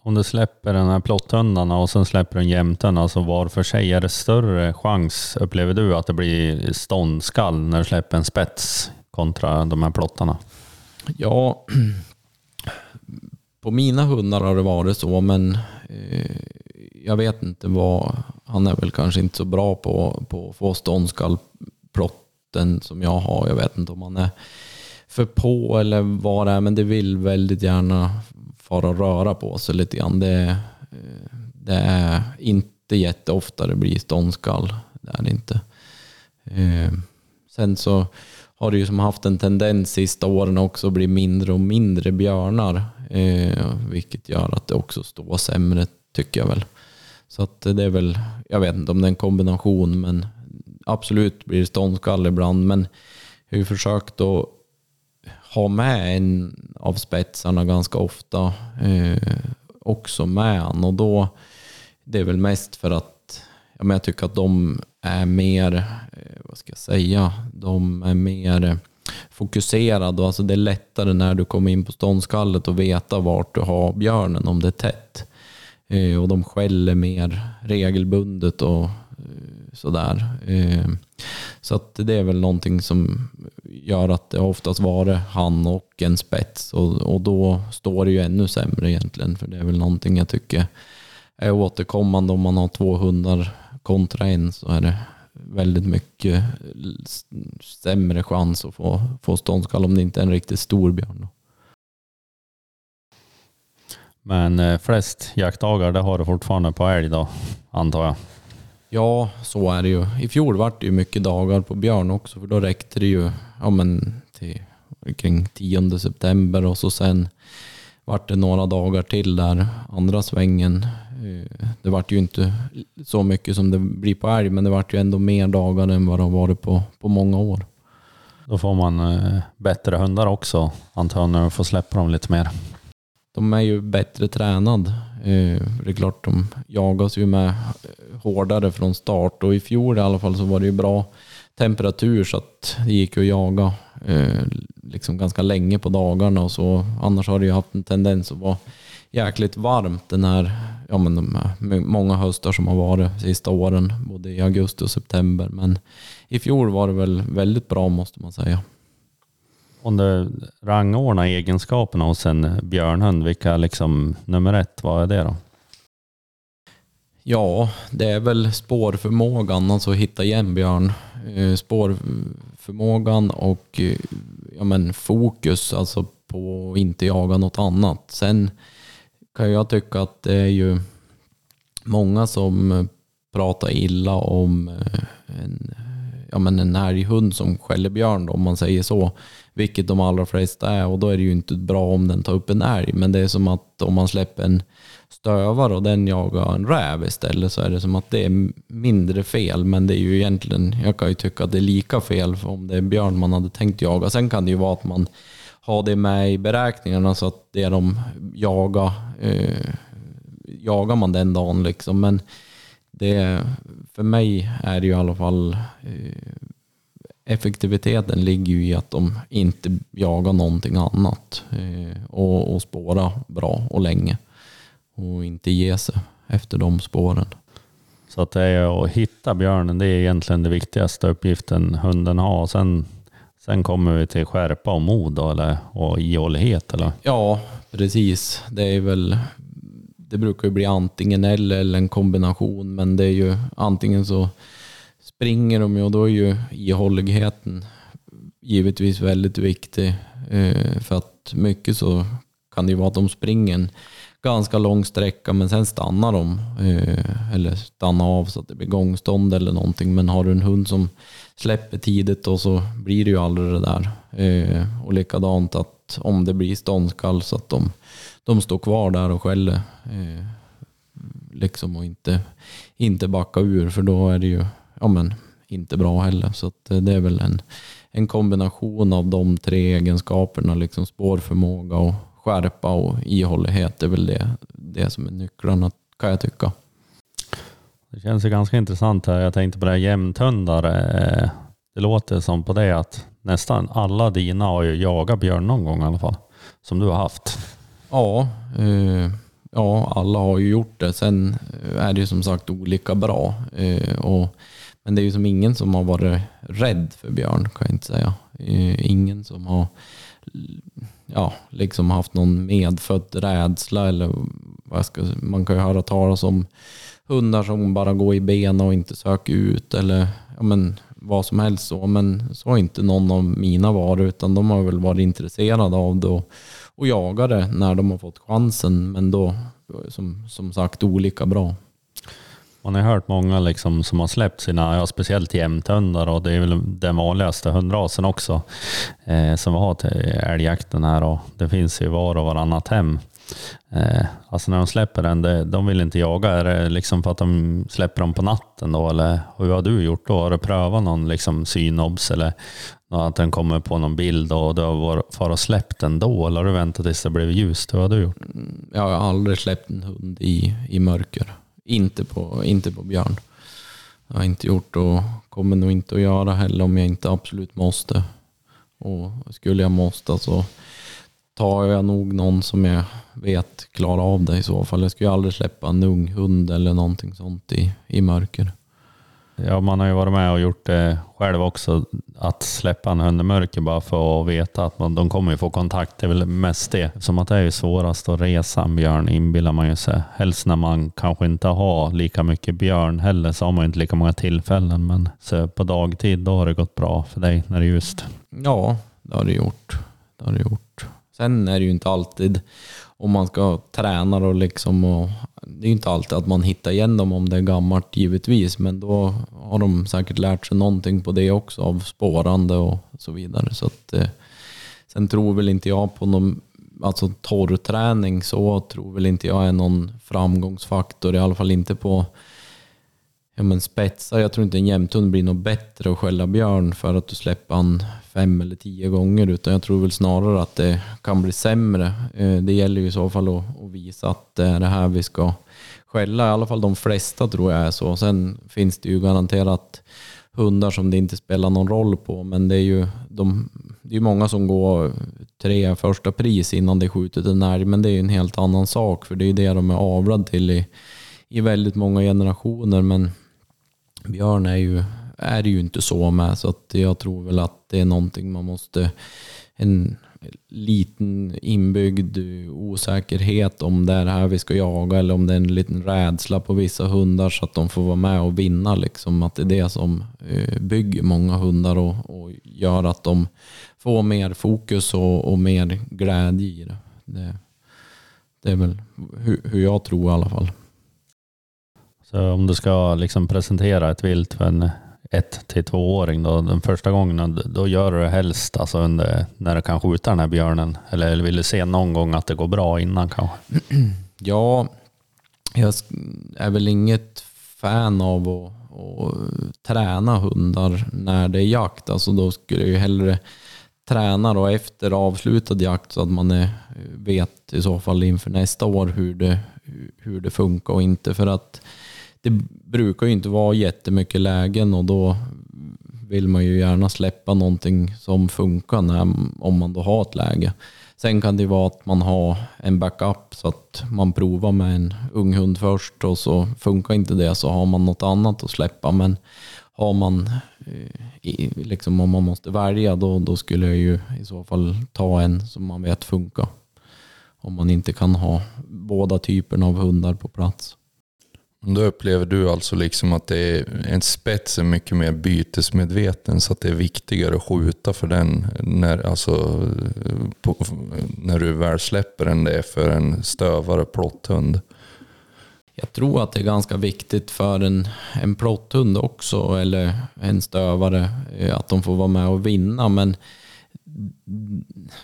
om du släpper den här plotthundarna och sen släpper du jämtarna, så var för sig är det större chans, upplever du, att det blir ståndskall när du släpper en spets kontra de här plottarna? Ja, på mina hundar har det varit så, men eh, jag vet inte vad, han är väl kanske inte så bra på, på att få ståndskallplotten som jag har. Jag vet inte om han är för på eller vad det är, men det vill väldigt gärna fara och röra på sig lite grann. Det, eh, det är inte jätteofta det blir ståndskall. Det är det inte. Eh, sen så har det ju som haft en tendens sista åren också att bli mindre och mindre björnar. Eh, vilket gör att det också står sämre tycker jag väl. Så att det är väl, jag vet inte om det är en kombination men absolut blir det ståndskall ibland. Men jag har ju försökt att ha med en av spetsarna ganska ofta eh, också med han och då det är väl mest för att ja, men jag tycker att de är mer, eh, vad ska jag säga, de är mer eh, fokuserade. Alltså det är lättare när du kommer in på ståndskallet och veta vart du har björnen om det är tätt. Eh, och de skäller mer regelbundet och eh, sådär. Eh, så att det är väl någonting som gör att det oftast varit han och en spets och, och då står det ju ännu sämre egentligen. För det är väl någonting jag tycker är återkommande om man har två hundar kontra en så är det väldigt mycket sämre chans att få, få ståndskall om det inte är en riktigt stor björn. Men eh, flest jaktdagar det har du fortfarande på älg då, antar jag. Ja, så är det ju. I fjol var det ju mycket dagar på björn också för då räckte det ju ja, men till kring 10 september och så sen vart det några dagar till där andra svängen. Eh, Det vart ju inte så mycket som det blir på älg men det vart ju ändå mer dagar än vad det har varit på, på många år. Då får man eh, bättre hundar också, antar jag, när du får släppa dem lite mer. De är ju bättre tränad. Eh, Det är klart de jagas ju med hårdare från start och i fjol i alla fall så var det ju bra temperatur så att det gick att jaga eh, liksom ganska länge på dagarna och så. Annars har det ju haft en tendens att vara jäkligt varmt den här, ja men de här, många höstar som har varit sista åren, både i augusti och september. Men i fjol var det väl väldigt bra måste man säga. Om du rangordnar egenskaperna hos en björnhund, vilka liksom nummer ett, vad är det då? Ja, det är väl spårförmågan, alltså hitta igen björn. Eh, spårförmågan och eh, ja, men fokus, alltså på att inte jaga något annat. Sen kan jag tycka att det är ju många som pratar illa om eh, en, ja, men en älghund som skäller björn då, om man säger så. Vilket de allra flesta är och då är det ju inte bra om den tar upp en älg. Men det är som att om man släpper en stövar och den jagar en räv istället så är det som att det är mindre fel. Men det är ju egentligen, jag kan ju tycka att det är lika fel för om det är björn man hade tänkt jaga. Sen kan det ju vara att man har det med i beräkningarna så att det de jagar, eh, jagar man den dagen liksom. Men det, för mig är det ju i alla fall eh, effektiviteten ligger ju i att de inte jagar någonting annat eh, och, och spåra bra och länge och inte ge sig efter de spåren. Så att det är att hitta björnen, det är egentligen det viktigaste uppgiften hunden har. Sen, sen kommer vi till skärpa och mod då, eller, och ihållighet. Eller? Ja, precis. Det är väl det brukar ju bli antingen eller, eller en kombination, men det är ju antingen så springer de ju och då är ju ihålligheten givetvis väldigt viktig. eh, För att mycket så kan det ju vara att de springer ganska lång sträcka men sen stannar de. Eh, eller stannar av så att det blir gångstånd eller någonting. Men har du en hund som släpper tidigt och så blir det ju aldrig det där. Eh, och likadant att om det blir ståndskall så att de, de står kvar där och skäller. Eh, liksom och inte, inte backa ur för då är det ju ja, men, inte bra heller. Så att det är väl en, en kombination av de tre egenskaperna, liksom spårförmåga och skärpa och ihållighet. Det är väl det, det som är nycklarna kan jag tycka. Det känns ju ganska intressant här. Jag tänkte på det här jämthundar. Det låter som på det att nästan alla dina har ju jagat björn någon gång i alla fall. Som du har haft. Ja, eh, ja, alla har ju gjort det. Sen är det ju som sagt olika bra. Eh, och, men det är ju som ingen som har varit rädd för björn kan jag inte säga. Eh, ingen som har ja, liksom haft någon medfödd rädsla eller vad jag ska, man kan ju höra talas om hundar som bara går i benen och inte söker ut eller ja, men, vad som helst så. Men så har inte någon av mina varit utan de har väl varit intresserade av det och, och jagade när de har fått chansen. Men då som, som sagt olika bra. Man har hört många liksom som har släppt sina, ja, speciellt jämthundar och det är väl den vanligaste hundrasen också eh, som vi har till älgjakten här och det finns ju var och varannat hem. Eh, alltså när de släpper den, det, de vill inte jaga. Är det liksom för att de släpper dem på natten då eller hur har du gjort då? Har du prövat någon liksom synobs eller att den kommer på någon bild och du har far och släppt den då eller har du väntat tills det blev ljust? Hur har du gjort? Mm, jag har aldrig släppt en hund i, i mörker. Inte på, inte på björn. Jag har inte gjort och kommer nog inte att göra heller om jag inte absolut måste. Och skulle jag måste så tar jag nog någon som jag vet klarar av det i så fall. Jag skulle aldrig släppa en ung hund eller någonting sånt i, i mörker. Ja, man har ju varit med och gjort det själv också. Att släppa en hund i mörker bara för att veta att man, de kommer ju få kontakt. Det är väl mest det. Som att det är ju svårast att resa en björn inbillar man ju sig. Helst när man kanske inte har lika mycket björn heller så har man inte lika många tillfällen. Men så på dagtid då har det gått bra för dig när det är ljust. Ja, det har det gjort. Det har det gjort. Sen är det ju inte alltid om man ska träna och liksom och det är ju inte alltid att man hittar igen dem om det är gammalt givetvis, men då har de säkert lärt sig någonting på det också av spårande och så vidare. Så att, eh, sen tror väl inte jag på någon alltså torrträning så tror väl inte jag är någon framgångsfaktor, i alla fall inte på ja, men spetsar. Jag tror inte en jämthund blir något bättre att skälla björn för att du släpper han fem eller tio gånger, utan jag tror väl snarare att det kan bli sämre. Eh, det gäller ju i så fall att, att visa att det är det här vi ska skälla. I alla fall de flesta tror jag är så. Sen finns det ju garanterat hundar som det inte spelar någon roll på, men det är ju de, det är många som går tre första pris innan det skjutit en älg, men det är ju en helt annan sak, för det är ju det de är avlade till i, i väldigt många generationer. Men björn är ju, är det ju inte så med, så att jag tror väl att det är någonting man måste, en liten inbyggd osäkerhet om det är det här vi ska jaga eller om det är en liten rädsla på vissa hundar så att de får vara med och vinna. Liksom. Att det är det som eh, bygger många hundar och, och gör att de får mer fokus och, och mer glädje i det. det. Det är väl hur, hur jag tror i alla fall. Så om du ska liksom presentera ett vilt för en ett till tvååring då, den första gången, då gör du det helst alltså under, när du kan skjuta den här björnen? Eller vill du se någon gång att det går bra innan kanske? Ja, jag är väl inget fan av att, att träna hundar när det är jakt. Alltså då skulle jag ju hellre träna då efter avslutad jakt så att man är, vet i så fall inför nästa år hur det, hur det funkar och inte. För att det brukar ju inte vara jättemycket lägen och då vill man ju gärna släppa någonting som funkar när, om man då har ett läge. Sen kan det vara att man har en backup så att man provar med en ung hund först och så funkar inte det så har man något annat att släppa. Men har man, eh, liksom om man måste välja då, då skulle jag ju i så fall ta en som man vet funkar. Om man inte kan ha båda typerna av hundar på plats. Då upplever du alltså liksom att det är, en spets är mycket mer bytesmedveten så att det är viktigare att skjuta för den när, alltså, på, när du väl släpper den det är för en stövare plotthund. Jag tror att det är ganska viktigt för en, en plotthund också, eller en stövare, eh, att de får vara med och vinna. Men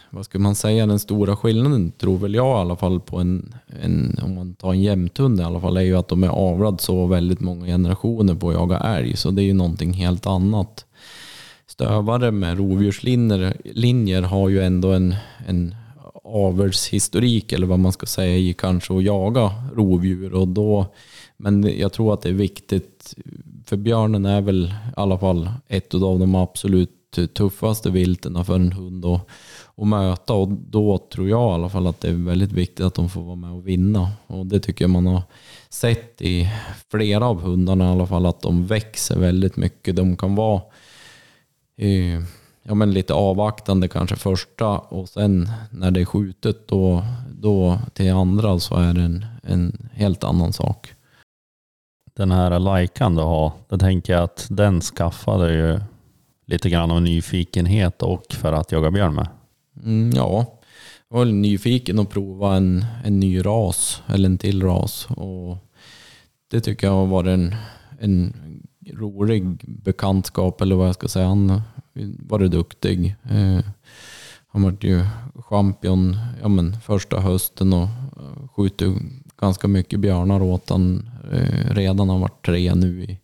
vad ska man säga, den stora skillnaden tror väl jag i alla fall på en, en om man tar en jämthund i alla fall, är ju att de är avlad så väldigt många generationer på att jaga älg. Så det är ju någonting helt annat. Stövare med rovdjurslinjer har ju ändå en, en avelshistorik eller vad man ska säga i kanske att jaga rovdjur. Och då, men jag tror att det är viktigt, för björnen är väl i alla fall ett av de absolut Typ tuffaste vilten för en hund att, att möta och då tror jag i alla fall att det är väldigt viktigt att de får vara med och vinna. Och det tycker jag man har sett i flera av hundarna i alla fall att de växer väldigt mycket. De kan vara eh, ja, men lite avvaktande kanske första och sen när det är skjutet då, då till andra så är det en, en helt annan sak. Den här Laikan du har, det tänker jag att den skaffade ju lite grann av nyfikenhet och för att jaga björn med. Mm, ja, jag var nyfiken att prova en, en ny ras eller en till ras och det tycker jag har varit en, en rolig bekantskap eller vad jag ska säga. Han varit duktig. Eh, han var ju champion ja, men, första hösten och eh, skjuter ganska mycket björnar åt han eh, redan. Han varit tre nu i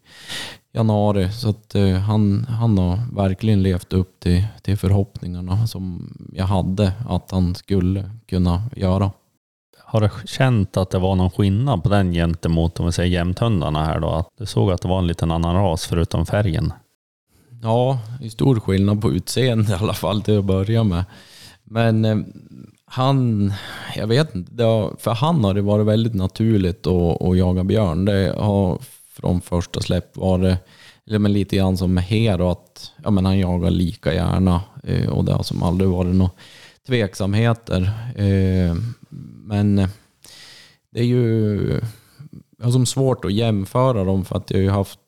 januari. Så att, han, han har verkligen levt upp till, till förhoppningarna som jag hade att han skulle kunna göra. Har du känt att det var någon skillnad på den gentemot om vi säger jämthundarna här då? Att du såg att det var en liten annan ras förutom färgen? Ja, i stor skillnad på utseende i alla fall till att börja med. Men eh, han, jag vet inte, har, för han har det varit väldigt naturligt att, att jaga björn. Det har från första släpp varit eller men lite grann som med Hero, att ja, men han jagar lika gärna eh, och det har som aldrig varit några tveksamheter. Eh, men det är ju alltså, svårt att jämföra dem för att jag har ju haft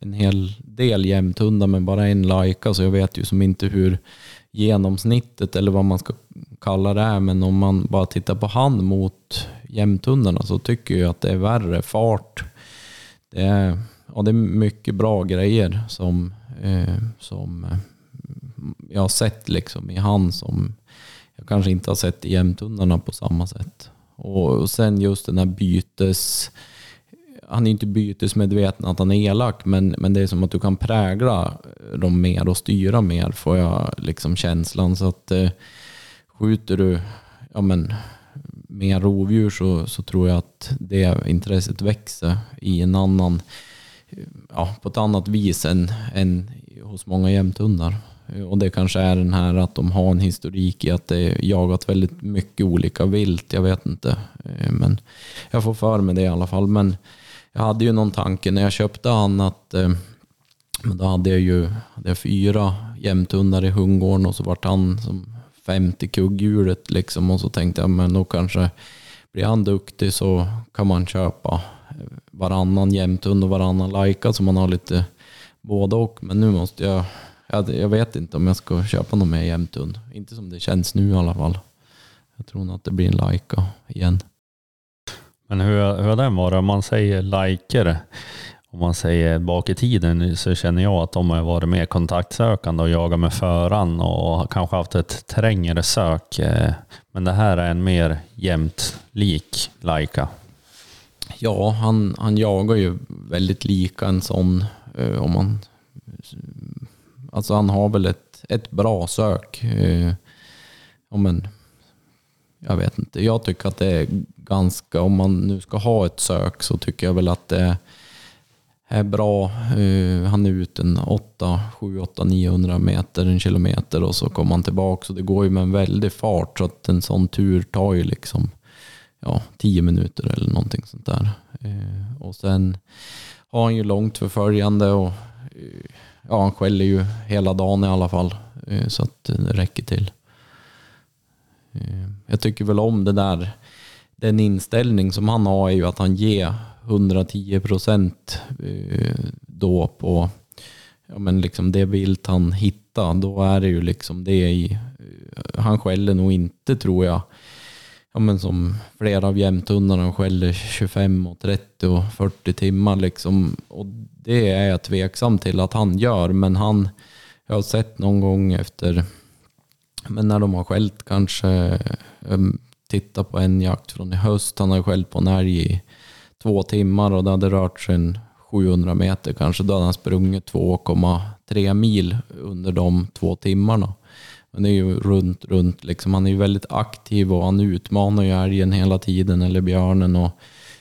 en hel del jämthundar med bara en lajka så jag vet ju som inte hur genomsnittet eller vad man ska kalla det är. Men om man bara tittar på han mot jämthundarna så tycker jag att det är värre fart. Det är, ja, det är mycket bra grejer som, eh, som eh, jag har sett liksom i han som jag kanske inte har sett i jämthundarna på samma sätt. Och sen just den här bytes han är inte bytesmedveten att han är elak, men, men det är som att du kan prägla dem mer och styra mer, får jag liksom känslan. Så att eh, skjuter du ja, men, mer rovdjur så, så tror jag att det intresset växer i en annan, ja, på ett annat vis än, än hos många jämthundar. Och det kanske är den här att de har en historik i att det jagat väldigt mycket olika vilt. Jag vet inte. Eh, men jag får för mig det i alla fall. Men jag hade ju någon tanke när jag köpte han att eh, då hade jag ju hade jag fyra jämthundar i hundgården och så vart han som femte kugghjulet liksom och så tänkte jag men då kanske blir han duktig så kan man köpa varannan jämthund och varannan lajka så man har lite både och. Men nu måste jag, jag, jag vet inte om jag ska köpa någon mer jämthund. Inte som det känns nu i alla fall. Jag tror nog att det blir en lajka igen. Men hur, hur har den varit? Om man säger liker, om man säger bak i tiden så känner jag att de har varit mer kontaktsökande och jagat med föran och kanske haft ett trängre sök. Eh, men det här är en mer jämnt lik Laika. Ja, han, han jagar ju väldigt lika en sån. Eh, om man, alltså han har väl ett, ett bra sök. Eh, om en, jag vet inte, jag tycker att det är ganska, om man nu ska ha ett sök så tycker jag väl att det är bra. Eh, han är ute en 8, 7, 8, 900 meter, en kilometer och så kommer han tillbaka. Så det går ju med en väldig fart så att en sån tur tar ju liksom ja, 10 minuter eller någonting sånt där. Eh, och sen har han ju långt förföljande och eh, ja, han skäller ju hela dagen i alla fall så att det räcker till. Jag tycker väl om det där, den inställning som han har är ju att han ger 110 procent eh, då på ja, men liksom det vilt han hittar. Då är det ju liksom det i... Eh, han skäller nog inte tror jag. Ja, men som flera av jämthundarna skäller 25 och 30 och 40 timmar. Liksom. Och det är jag tveksam till att han gör. Men han, jag har sett någon gång efter, men när de har skällt kanske, eh, titta på en jakt från i höst, han har skällt på en älg i två timmar och det hade rört sig en 700 meter kanske. Då hade han sprungit 2,3 mil under de två timmarna. Men det är ju runt, runt liksom. Han är ju väldigt aktiv och han utmanar ju älgen hela tiden, eller björnen. Och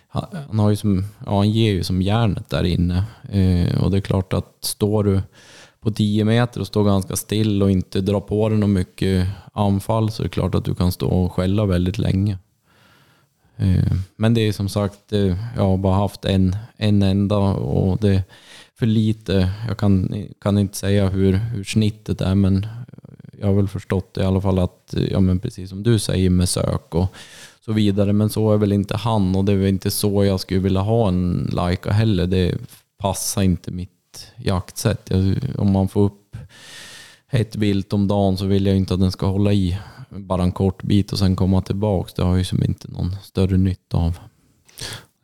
han, har ju som, ja, han ger ju som järnet där inne. Eh, och det är klart att står du på 10 meter och står ganska still och inte drar på dig något mycket anfall så är det klart att du kan stå och skälla väldigt länge. Eh, men det är som sagt, eh, jag har bara haft en, en enda och det är för lite. Jag kan, kan inte säga hur, hur snittet är men jag har väl förstått i alla fall att, eh, ja men precis som du säger med sök och så vidare. Men så är väl inte han och det är väl inte så jag skulle vilja ha en Laika heller. Det passar inte mitt jaktsätt. Jag, om man får upp ett vilt om dagen så vill jag inte att den ska hålla i bara en kort bit och sen komma tillbaka. Det har jag ju som inte någon större nytta av.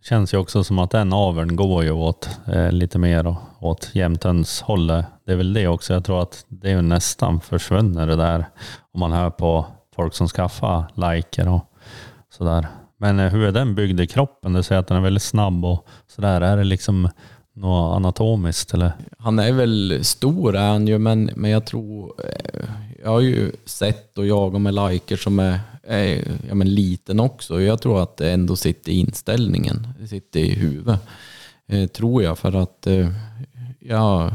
Det känns ju också som att den aveln går ju åt eh, lite mer åt jämthundshållet. Det är väl det också. Jag tror att det är nästan försvunnit det där om man hör på folk som skaffar liker och sådär. Men eh, hur är den byggd i kroppen? Du säger att den är väldigt snabb och sådär. Är det liksom något anatomiskt eller? Han är väl stor är han ju, men, men jag tror... Eh, jag har ju sett och jagat med liker som är, är ja, men liten också. Jag tror att det ändå sitter i inställningen. Det sitter i huvudet. Eh, tror jag, för att... Eh, ja,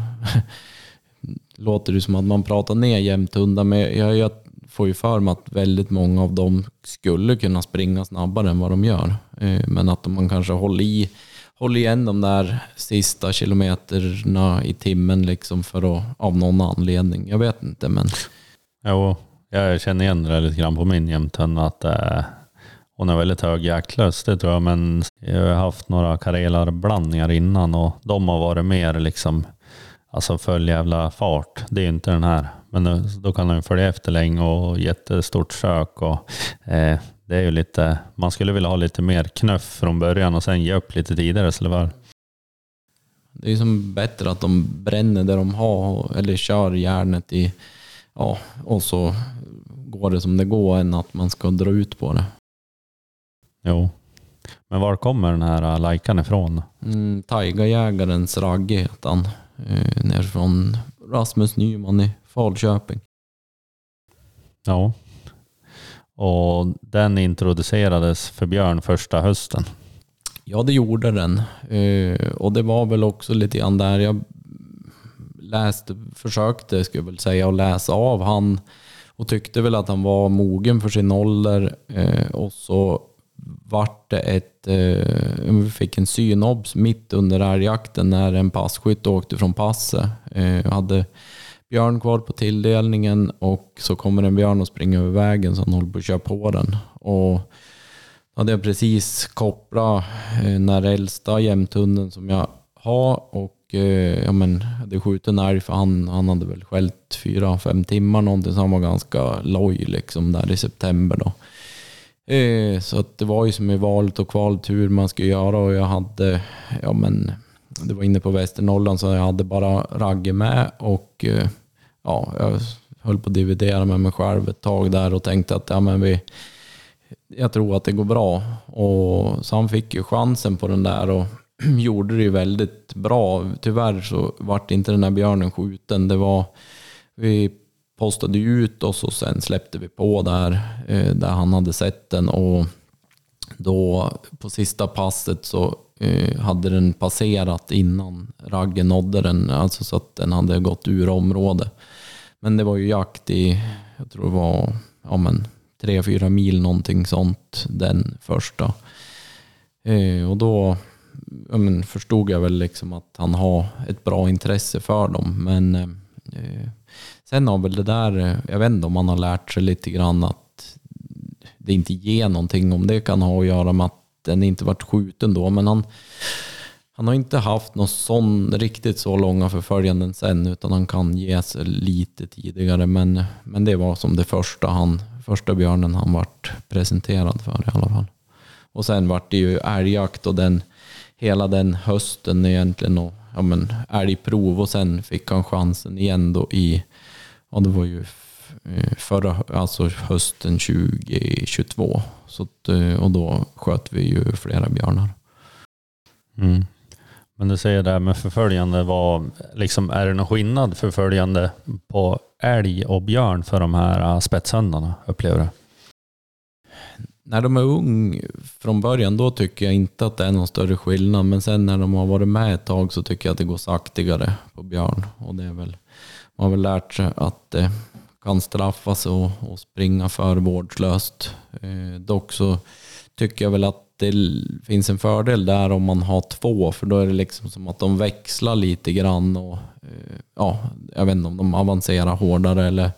låter det som att man pratar ner jämthundar, men jag, jag får ju för mig att väldigt många av dem skulle kunna springa snabbare än vad de gör. Eh, men att man kanske håller i håller igen de där sista kilometerna i timmen liksom för att, av någon anledning. Jag vet inte men... Jo, jag känner igen det lite grann på min jämthund att eh, hon är väldigt hög jaktlös, det tror jag. Men jag har haft några karelarblandningar innan och de har varit mer liksom Alltså full jävla fart. Det är ju inte den här. Men då kan den följa efter länge och jättestort sök. Och, eh, det är ju lite, man skulle vilja ha lite mer knuff från början och sen ge upp lite tidigare. Så det, det är ju som bättre att de bränner det de har eller kör järnet i, ja, och så går det som det går än att man ska dra ut på det. Jo. Men var kommer den här lajkan ifrån? Mm, Taigajägarens Ragge heter han. Eh, ner från Rasmus Nyman i Falköping. Ja, och den introducerades för Björn första hösten. Ja, det gjorde den. Eh, och det var väl också lite grann där jag läste, försökte, skulle jag väl säga, att läsa av han och tyckte väl att han var mogen för sin ålder. Eh, och så vart det ett, eh, vi fick en synobs mitt under älgjakten när en passkytt åkte från passet. hade björn kvar på tilldelningen och så kommer en björn och springer över vägen så han håller på att köra på den. Och då hade jag precis kopplat eh, den när äldsta jämthunden som jag har och eh, ja, men, hade skjutit en älg för han, han hade väl skällt fyra, fem timmar någonting så han var ganska loj liksom där i september då. Eh, så att det var ju som i valet och kvalet hur man skulle göra och jag hade, ja men det var inne på Västernorrland så jag hade bara Ragge med och eh, ja, jag höll på att dividera med mig själv ett tag där och tänkte att ja, men vi, jag tror att det går bra. Och, så han fick ju chansen på den där och gjorde det ju väldigt bra. Tyvärr så vart inte den här björnen skjuten. Det var, vi postade ut oss och sen släppte vi på där, eh, där han hade sett den. Och då på sista passet så Eh, hade den passerat innan raggen nådde den, alltså så att den hade gått ur området. Men det var ju jakt i, jag tror det var ja, men, tre, fyra mil någonting sånt den första. Eh, och då ja, men, förstod jag väl liksom att han har ett bra intresse för dem. Men eh, eh sen har väl det där, jag vet inte om man har lärt sig lite grann att det inte ger någonting. Om det kan ha att göra med att den inte varit skjuten då. Men han, han har inte haft någon sån riktigt så långa förföljanden sen utan han kan ge sig lite tidigare. Men, men det var som det första, han, första björnen han vart presenterad för i alla fall. Och sen vart det ju älgjakt och den, hela den hösten egentligen och ja, men älgprov och sen fick han chansen igen då i, ja det var ju eh, förra, alltså hösten 2022. Så att, eh, och då sköt vi ju flera björnar. Mm. Men du säger det här med förföljande, var, liksom, är det någon skillnad förföljande på älg och björn för de här äh, spetshundarna, upplever du? När de är ung från början, då tycker jag inte att det är någon större skillnad. Men sen när de har varit med ett tag så tycker jag att det går saktigare på björn. Och det är väl, man har väl lärt sig att det kan straffas och, och springa för vårdslöst. Eh, dock så tycker jag väl att det finns en fördel där om man har två, för då är det liksom som att de växlar lite grann och eh, ja, jag vet inte om de avancerar hårdare eller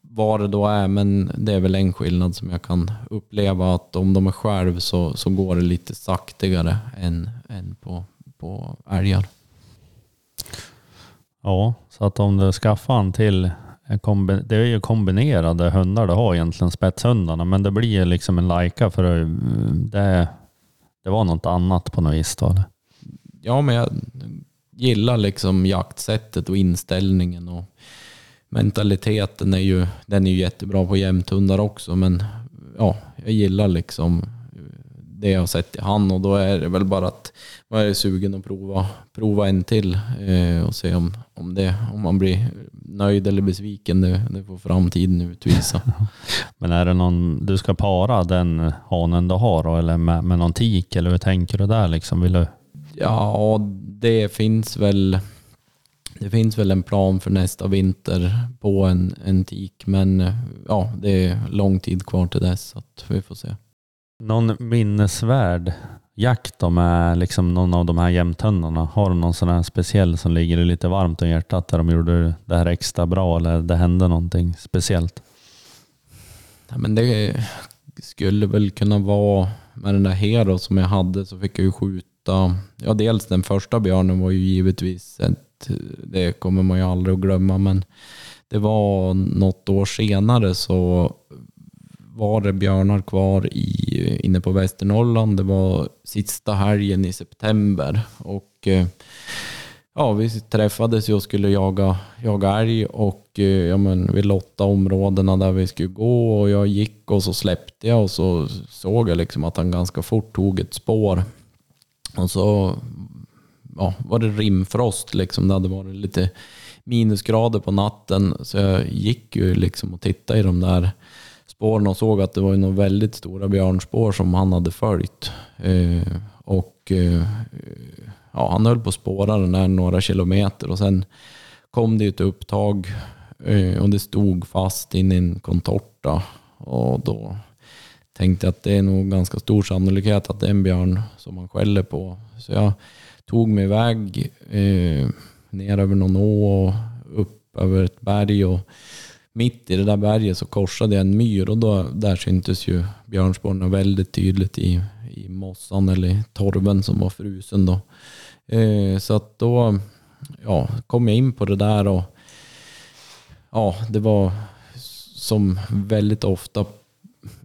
vad det då är, men det är väl en skillnad som jag kan uppleva att om de är själv så, så går det lite saktigare än, än på, på älgar. Ja, så att om du skaffar en till, det är ju kombinerade hundar du har egentligen, spetshundarna, men det blir ju liksom en lajka för mm, det, det var något annat på något vis då. eller? Ja, men jag gillar liksom jaktsättet och inställningen och mentaliteten är ju, den är ju jättebra på jämthundar också, men ja, jag gillar liksom det jag har sett i han och då är det väl bara att man är sugen att prova, prova en till eh, och se om, om, det, om man blir nöjd eller besviken. Det, det får framtiden utvisa. Men är det någon, du ska para den hanen du har då, eller med, med någon tik eller hur tänker du där liksom? Vill du? Ja, det finns väl det finns väl en plan för nästa vinter på en, en tik, men eh, ja, det är lång tid kvar till dess, så att vi får se. Någon minnesvärd jakt då med liksom någon av de här jämthundarna? Har du någon sån här speciell som ligger lite varmt om hjärtat där de gjorde det här extra bra eller det hände någonting speciellt? Ja, men det skulle väl kunna vara med den där Hero som jag hade så fick jag ju skjuta. Ja, dels den första björnen var ju givetvis ett, det kommer man ju aldrig att glömma, men det var något år senare så var det björnar kvar i, inne på Västernorrland. Det var sista helgen i september och eh, ja, vi träffades ju och skulle jaga, jaga älg och eh, ja, men vi lottade områdena där vi skulle gå och jag gick och så släppte jag och så såg jag liksom att han ganska fort tog ett spår. Och så ja, var det rimfrost liksom. Det hade varit lite minusgrader på natten så jag gick ju liksom och tittade i de där spåren och såg att det var några väldigt stora björnspår som han hade följt. Eh, och eh, ja, han höll på att spåra den där några kilometer och sen kom det ett upptag eh, och det stod fast in i en contorta. Och då tänkte jag att det är nog ganska stor sannolikhet att det är en björn som man skäller på. Så jag tog mig iväg eh, ner över någon å och upp över ett berg. Och mitt i det där berget så korsade jag en myr och då, där syntes ju björnspåren väldigt tydligt i, i mossan eller i torven som var frusen. Då. Eh, så att då ja, kom jag in på det där och ja, det var som väldigt ofta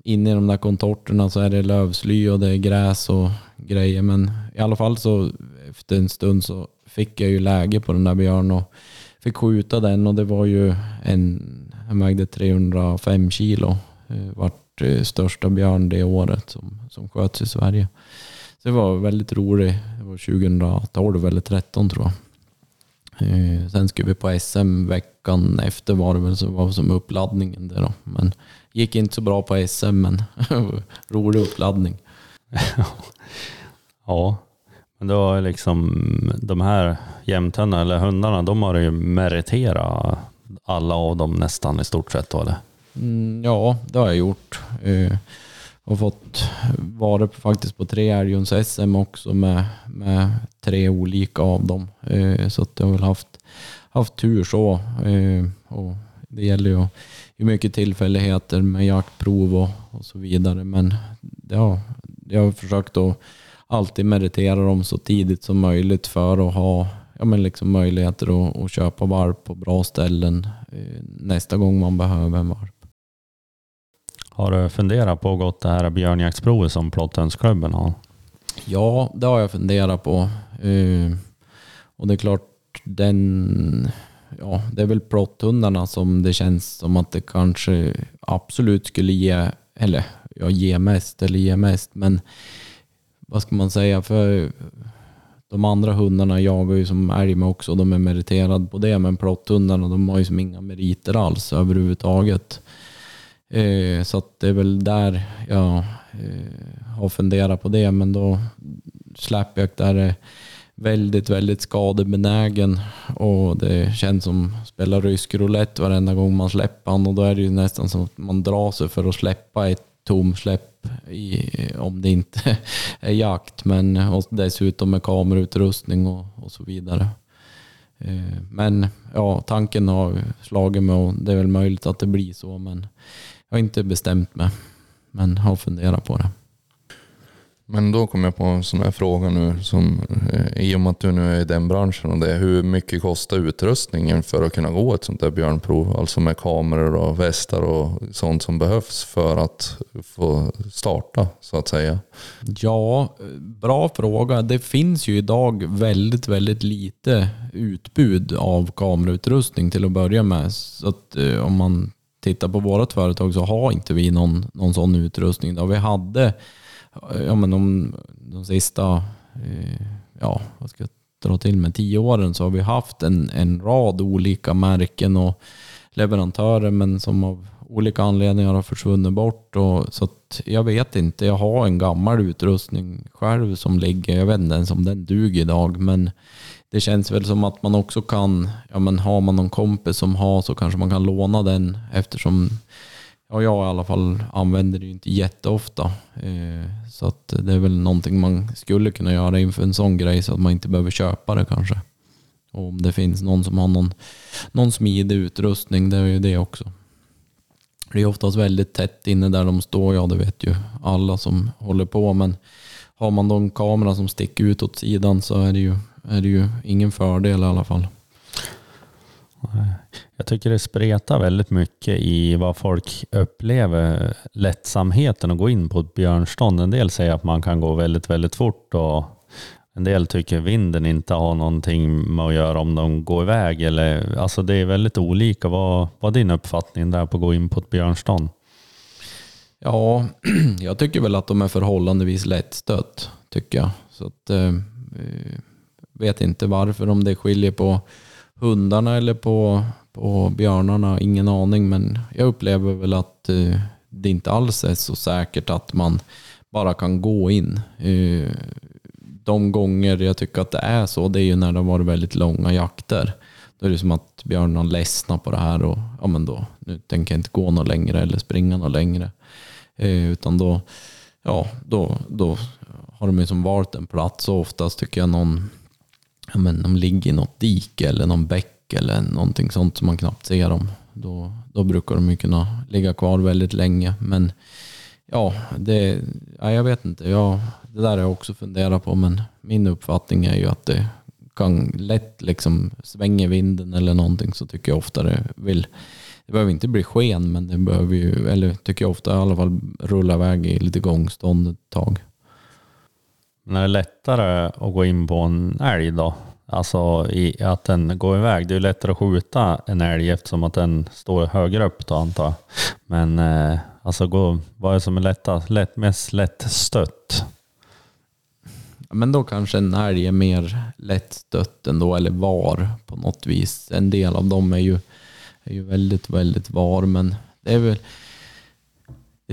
inne i de där kontorterna så är det lövsly och det är gräs och grejer. Men i alla fall så efter en stund så fick jag ju läge på den där björnen och fick skjuta den och det var ju en, jag vägde 305 kilo. Eh, vart eh, största björn det året som, som sköts i Sverige. Så det var väldigt roligt. Det var 2012 eller 2013 tror jag. Eh, sen skulle vi på SM veckan efter var det väl så var det som uppladdningen det då. Men gick inte så bra på SM men rolig uppladdning. Ja, Men då är liksom de här jämthundarna eller hundarna, de har ju meriterat alla av dem nästan i stort sett då eller? Mm, ja, det har jag gjort. Eh, och fått vara på, faktiskt på tre älgjons-SM också med, med tre olika av dem. Eh, så att jag har väl haft, haft tur så. Eh, och det gäller ju hur mycket tillfälligheter med jaktprov och, och så vidare. Men ja, jag har försökt att alltid meritera dem så tidigt som möjligt för att ha ja, men liksom möjligheter att, att köpa varp på bra ställen eh, nästa gång man behöver en varp. Har du funderat på att gå det här björnjaktsprovet som Plotthundsklubben har? Ja, det har jag funderat på. Eh, och det är klart, den, ja, det är väl plotthundarna som det känns som att det kanske absolut skulle ge, eller ja, ge mest eller ge mest. Men vad ska man säga? För de andra hundarna jagar ju som älg med också. De är meriterade på det. Men plotthundarna de har ju som inga meriter alls överhuvudtaget. Eh, så att det är väl där jag eh, har funderat på det. Men då släpjakt där är väldigt, väldigt skadebenägen och det känns som att spela rysk roulette varenda gång man släpper han och då är det ju nästan som att man drar sig för att släppa ett tomsläpp i, om det inte är jakt. Men och dessutom med kamerautrustning och, och så vidare. Eh, men ja, tanken har slagit mig och det är väl möjligt att det blir så. Men jag har inte bestämt mig. Men har funderat på det. Men då kommer jag på en sån här fråga nu, som, eh, i och med att du nu är i den branschen och det, hur mycket kostar utrustningen för att kunna gå ett sånt där björnprov? Alltså med kameror och västar och sånt som behövs för att få starta så att säga. Ja, bra fråga. Det finns ju idag väldigt, väldigt lite utbud av kamerautrustning till att börja med. Så att eh, om man tittar på vårt företag så har inte vi någon, någon sån utrustning. Då vi hade ja, men de, de sista, eh, ja, vad ska jag dra till med, tio åren så har vi haft en, en rad olika märken och leverantörer men som av olika anledningar har försvunnit bort. Och, så jag vet inte, jag har en gammal utrustning själv som ligger, jag vet inte ens om den duger idag, men det känns väl som att man också kan, ja men har man någon kompis som har så kanske man kan låna den eftersom ja, jag i alla fall använder det ju inte jätteofta. Eh, så att det är väl någonting man skulle kunna göra inför en sån grej så att man inte behöver köpa det kanske. Och om det finns någon som har någon, någon smidig utrustning, det är ju det också. Det är oftast väldigt tätt inne där de står, ja det vet ju alla som håller på, men har man då en kamera som sticker ut åt sidan så är det ju, är det ju ingen fördel i alla fall. Jag tycker det spretar väldigt mycket i vad folk upplever lättsamheten att gå in på ett björnstånd. En del säger att man kan gå väldigt, väldigt fort och en del tycker vinden inte har någonting med att göra om de går iväg. Eller, alltså det är väldigt olika. Vad, vad är din uppfattning där på att gå in på ett björnstånd? Ja, jag tycker väl att de är förhållandevis lättstött, tycker jag. Så att, eh, eh vet inte varför, om det skiljer på hundarna eller på, på björnarna, ingen aning. Men jag upplever väl att eh, det inte alls är så säkert att man bara kan gå in. Eh, de gånger jag tycker att det är så, det är ju när det har varit väldigt långa jakter. Då är det som att björnarna ledsnar på det här och ja men då, nu tänker jag inte gå något längre eller springa något längre. Eh, utan då, ja, då, då har de ju som valt en plats och oftast tycker jag någon ja, men de ligger i något dike eller någon bäck eller någonting sånt som man knappt ser dem. Då, då brukar de ju kunna ligga kvar väldigt länge. Men ja, det, ja jag vet inte. Ja, det där har jag också funderat på men min uppfattning är ju att det kan lätt liksom svänga vinden eller någonting så tycker jag ofta det vill det behöver inte bli sken men det behöver ju, eller tycker jag ofta i alla fall rulla iväg i lite gångstånd ett tag. Men är det lättare att gå in på en älg då? Alltså i, att den går iväg. Det är lättare att skjuta en älg eftersom att den står högre upp då antar jag. Men eh, alltså gå, vad är det som är lättast, lätt, mest lättstött? Men då kanske en älg är mer lättstött ändå, eller var på något vis. En del av dem är ju, är ju väldigt, väldigt var, men det är väl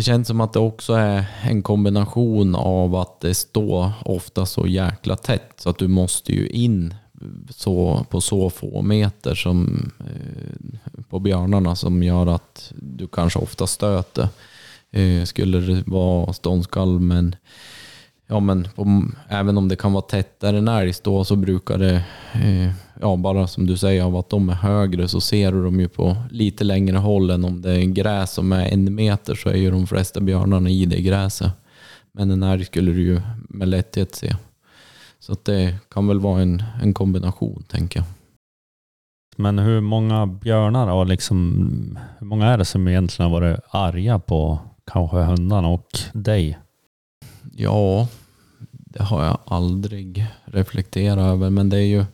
det känns som att det också är en kombination av att det står ofta så jäkla tätt så att du måste ju in så, på så få meter som eh, på björnarna som gör att du kanske ofta stöter. Eh, skulle det vara ståndskall men ja, men på, även om det kan vara tättare än älg då så brukar det, eh, ja bara som du säger, av att de är högre så ser du dem ju på lite längre håll än om det är gräs som är en meter så är ju de flesta björnarna i det gräset. Men en älg skulle du ju med lätthet se. Så att det kan väl vara en, en kombination tänker jag. Men hur många björnar och liksom, hur många är det som egentligen har varit arga på kanske hundarna och dig? Ja, det har jag aldrig reflekterat över, men det är ju...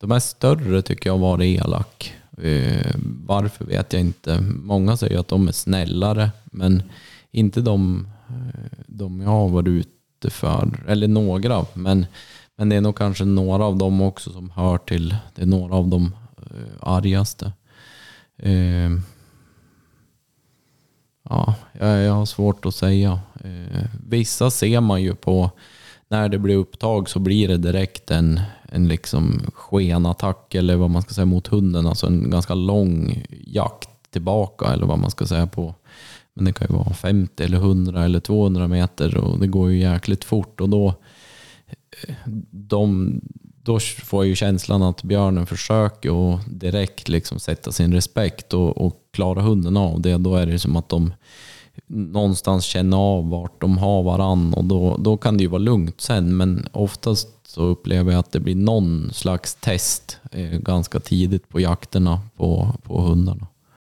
De är större tycker jag har varit elak. Eh, varför vet jag inte. Många säger att de är snällare, men inte de, eh, de jag har varit ute för. Eller några, men, men det är nog kanske några av dem också som hör till, det är några av de eh, argaste. Ja, jag har svårt att säga. Eh, vissa ser man ju på, när det blir upptag så blir det direkt en, en liksom skenattack eller vad man ska säga mot hunden. Alltså en ganska lång jakt tillbaka eller vad man ska säga på. Men det kan ju vara 50 eller 100 eller 200 meter och det går ju jäkligt fort och då eh, de, då får jag ju känslan att björnen försöker att direkt liksom sätta sin respekt och, och klara hunden av det. Då är det som att de någonstans känner av vart de har varann och då, då kan det ju vara lugnt sen. Men oftast så upplever jag att det blir någon slags test eh, ganska tidigt på jakterna på, på hundarna.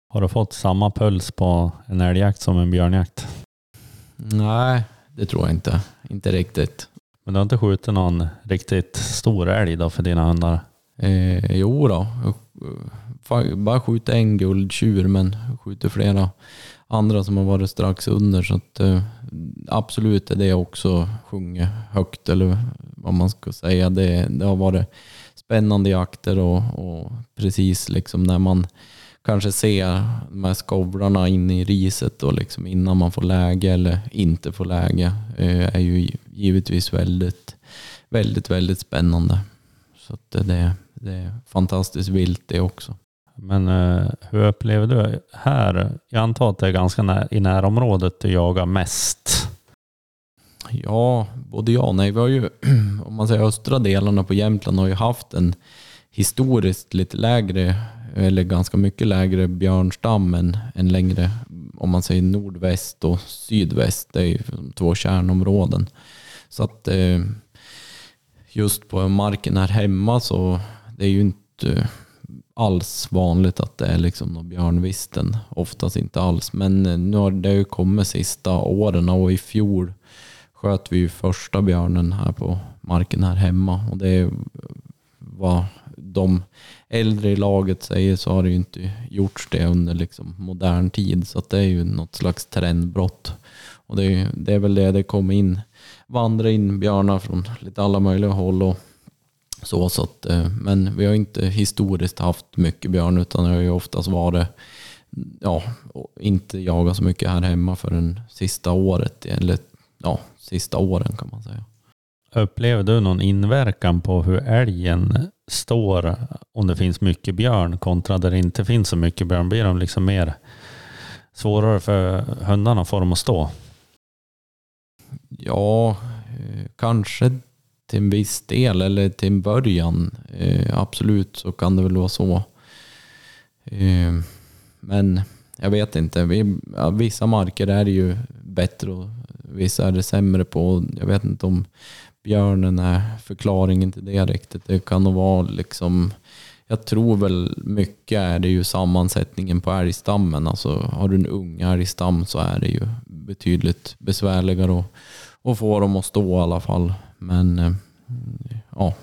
Har du fått samma puls på en älgjakt som en björnjakt? Nej, det tror jag inte. Inte riktigt. Men du har inte skjutit någon riktigt stor älg då för dina hundar? Eh, jo då. Bara skjutit en guldtjur men skjuter flera andra som har varit strax under. Så att, eh, absolut är det också sjungit högt eller vad man ska säga. Det, det har varit spännande jakter och, och precis liksom när man kanske ser de här skovlarna inne i riset och liksom innan man får läge eller inte får läge eh, är ju givetvis väldigt, väldigt, väldigt spännande. Så att det, det är fantastiskt vilt det också. Men eh, hur upplever du här? Jag antar att det är ganska när, i närområdet du jagar mest. Ja, både ja och nej. Vi har ju, om man säger östra delarna på Jämtland har ju haft en historiskt lite lägre, eller ganska mycket lägre björnstam än, än längre, om man säger nordväst och sydväst. Det är ju de två kärnområden. Så att eh, just på marken här hemma så det är ju inte alls vanligt att det är liksom någon björnvisten. Oftast inte alls. Men eh, nu har det ju kommit sista åren och i fjol sköt vi ju första björnen här på marken här hemma. Och det är vad de äldre i laget säger så har det ju inte gjorts det under liksom modern tid. Så att det är ju något slags trendbrott. Och det är, det är väl det det kommer in, vandra in björnar från lite alla möjliga håll. Och så, så att, eh, men vi har inte historiskt haft mycket björn utan det har ju oftast varit ja, inte jagat så mycket här hemma förrän sista året, eller ja, sista åren kan man säga. Upplever du någon inverkan på hur älgen står om det finns mycket björn kontra där det inte finns så mycket björn? Blir de liksom mer svårare för hundarna att få dem att stå? Ja, eh, kanske till en viss del eller till en början. Eh, absolut så kan det väl vara så. Eh, men jag vet inte. Vi, ja, vissa marker är det ju bättre och vissa är det sämre på. Jag vet inte om björnen är förklaringen till det riktigt. Det kan nog vara liksom jag tror väl mycket är det ju sammansättningen på älgstammen. Alltså har du en ung älgstam så är det ju betydligt besvärligare att, att få dem att stå i alla fall. Men eh, ja,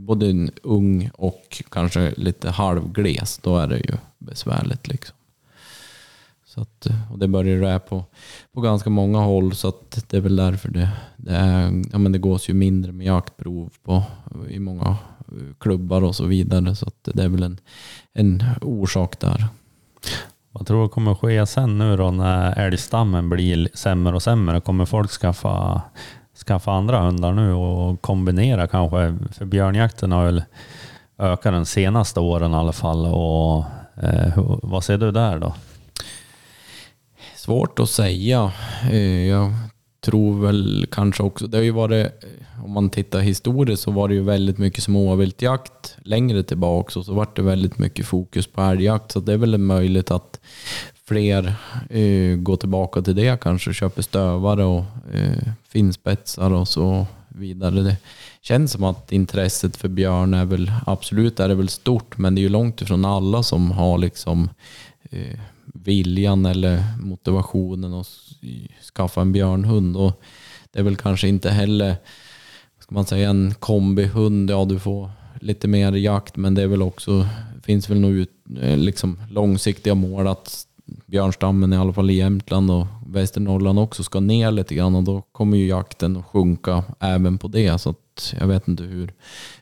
både en ung och kanske lite halvgles, då är det ju besvärligt. Liksom. Så att, eh, och det börjar det på, på ganska många håll så att det är väl därför det, det, är, ja, men det gås ju mindre med jaktprov på, eh, i många klubbar och så vidare. Så att det är väl en, en orsak där. Vad tror du kommer ske sen nu då när älgstammen blir sämre och sämre? Kommer folk skaffa, skaffa andra hundar nu och kombinera kanske? För björnjakten har väl ökat de senaste åren i alla fall. Och, eh, hur- vad ser du där då? Svårt att säga. Eh, jag tror väl kanske också, det har ju varit, om man tittar historiskt så var det ju väldigt mycket småviltjakt längre tillbaka och så var det väldigt mycket fokus på älgjakt. Så det är väl möjligt att fler eh, går tillbaka till det kanske, köper stövare och eh, finspetsar och så vidare. Det känns som att intresset för björn är väl, absolut är det väl stort, men det är ju långt ifrån alla som har liksom eh, viljan eller motivationen att skaffa en björnhund. Och det är väl kanske inte heller, vad ska man säga, en kombihund. Ja, du får lite mer jakt, men det är väl också, finns väl nog ut, eh, liksom långsiktiga mål att björnstammen i alla fall i Jämtland och Västernorrland också ska ner lite grann och då kommer ju jakten att sjunka även på det. Så att jag vet inte hur,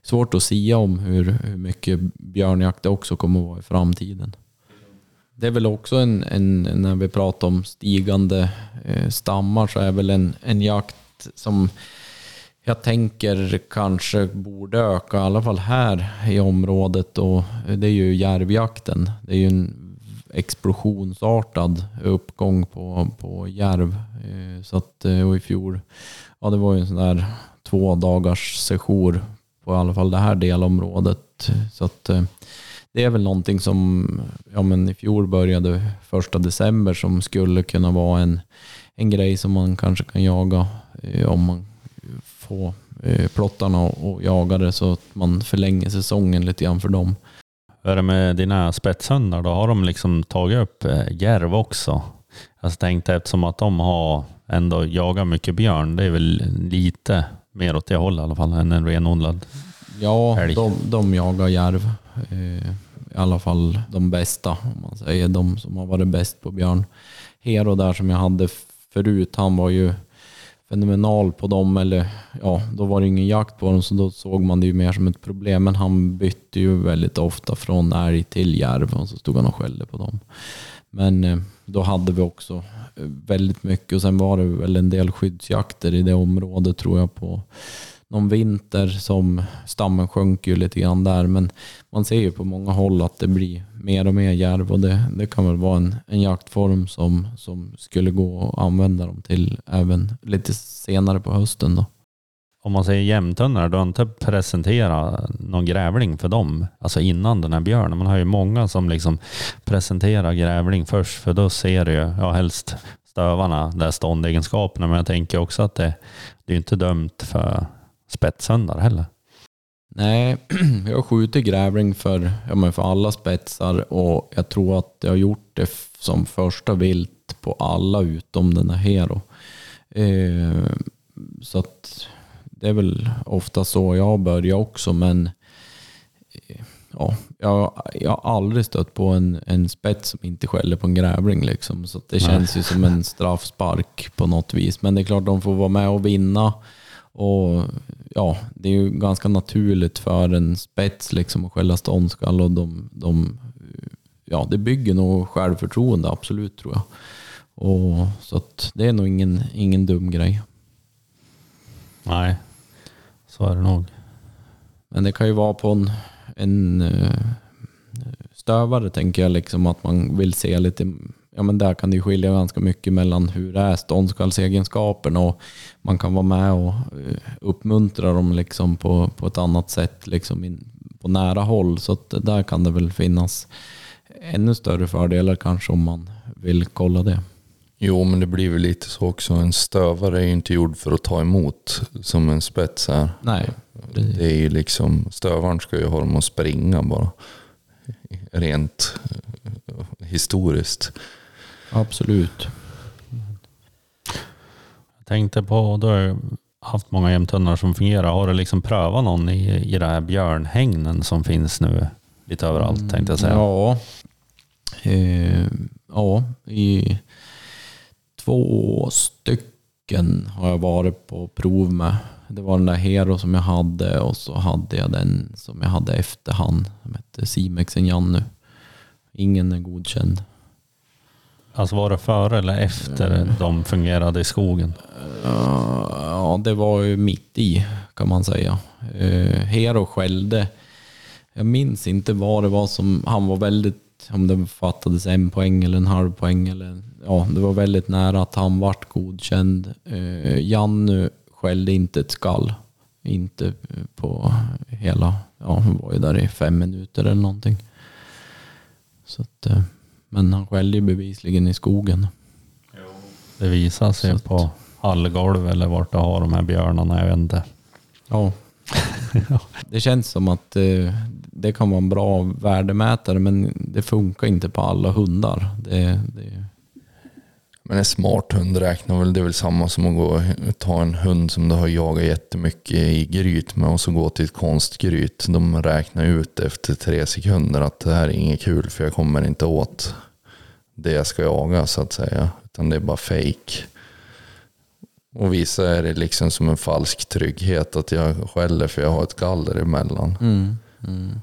svårt att sia om hur, hur mycket björnjakt det också kommer att vara i framtiden. Det är väl också en, en när vi pratar om stigande eh, stammar så är väl en, en jakt som jag tänker kanske borde öka, i alla fall här i området. Och det är ju järvjakten. Det är ju en explosionsartad uppgång på, på järv. Eh, så att, eh, och i fjol, ja det var ju en sån där två dagars session på i alla fall det här delområdet. Så att eh, det är väl någonting som, ja men i fjol började första december som skulle kunna vara en, en grej som man kanske kan jaga om man får plottarna och, och jaga det så att man förlänger säsongen lite grann för dem. Hur är det med dina spetshundar då? Har de liksom tagit upp eh, järv också? Jag tänkte eftersom att de har ändå jagat mycket björn, det är väl lite mer åt det hållet i alla fall än en renodlad. Ja, Älg. de, de jagar järv. Eh, I alla fall de bästa, om man säger. De som har varit bäst på björn. Hero där som jag hade förut, han var ju fenomenal på dem. Eller ja, då var det ingen jakt på dem så då såg man det ju mer som ett problem. Men han bytte ju väldigt ofta från älg till järv och så stod han och skällde på dem. Men eh, då hade vi också eh, väldigt mycket och sen var det väl en del skyddsjakter i det området tror jag på någon vinter som stammen sjönk ju lite grann där. Men man ser ju på många håll att det blir mer och mer järv och det, det kan väl vara en, en jaktform som, som skulle gå att använda dem till även lite senare på hösten. Då. Om man säger jämthundar, du har inte presenterat någon grävling för dem, alltså innan den här björnen. Man har ju många som liksom presenterar grävling först, för då ser du ju, ja helst stövarna, där ståndegenskaperna, men jag tänker också att det, det är ju inte dömt för spetshundar heller. Nej, jag har skjutit grävling för, ja, men för alla spetsar och jag tror att jag har gjort det som första vilt på alla utom den här Hero. Eh, så att det är väl ofta så jag börjar också men eh, ja, jag, jag har aldrig stött på en, en spets som inte skäller på en grävling. Liksom. Så det känns ju som en straffspark på något vis. Men det är klart de får vara med och vinna. Och ja, det är ju ganska naturligt för en spets liksom att skälla ståndskall och de, de, ja, det bygger nog självförtroende, absolut tror jag. Och, så det är nog ingen, ingen dum grej. Nej, så är det nog. Men det kan ju vara på en, en eh, stövare tänker jag, liksom att man vill se lite, ja men där kan det ju skilja ganska mycket mellan hur det är ståndskallsegenskaperna och man kan vara med och eh, uppmuntra dem liksom på, på ett annat sätt liksom in, på nära håll. Så där kan det väl finnas ännu större fördelar kanske om man vill kolla det. Jo, men det blir väl lite så också. En stövare är ju inte gjord för att ta emot som en spets är. Nej, precis. Det är ju liksom, stövaren ska ju ha dem att springa bara. Rent eh, historiskt. Absolut. Jag tänkte på, du har haft många jämthundar som fungerar. Har du liksom prövat någon i, i det här björnhägnen som finns nu lite överallt tänkte jag säga? Ja, eh, ja i två stycken har jag varit på prov med. Det var den där Hero som jag hade och så hade jag den som jag hade efter han som hette Simexen Jannu. Ingen är godkänd. Alltså var det före eller efter de fungerade i skogen? Ja, det var ju mitt i kan man säga. Eh, Hero skällde. Jag minns inte vad det var som, han var väldigt, om det fattades en poäng eller en halv poäng. Eller, ja, det var väldigt nära att han vart godkänd. Eh, Jannu skällde inte ett skall. Inte på hela, ja han var ju där i fem minuter eller någonting. Så att, eh, men han skällde ju bevisligen i skogen. Det visar sig Så att- på hallgolv eller vart du har de här björnarna, jag vet inte. Ja. Det känns som att eh, det kan vara en bra värdemätare men det funkar inte på alla hundar. Det, det, Men en smart hund räknar väl, det är väl samma som att gå och ta en hund som du har jagat jättemycket i gryt med och så gå till ett konstgryt. De räknar ut efter tre sekunder att det här är inget kul för jag kommer inte åt det jag ska jaga så att säga. Utan det är bara fake. Och vissa är det liksom som en falsk trygghet att jag skäller för jag har ett galler emellan. mm, mm.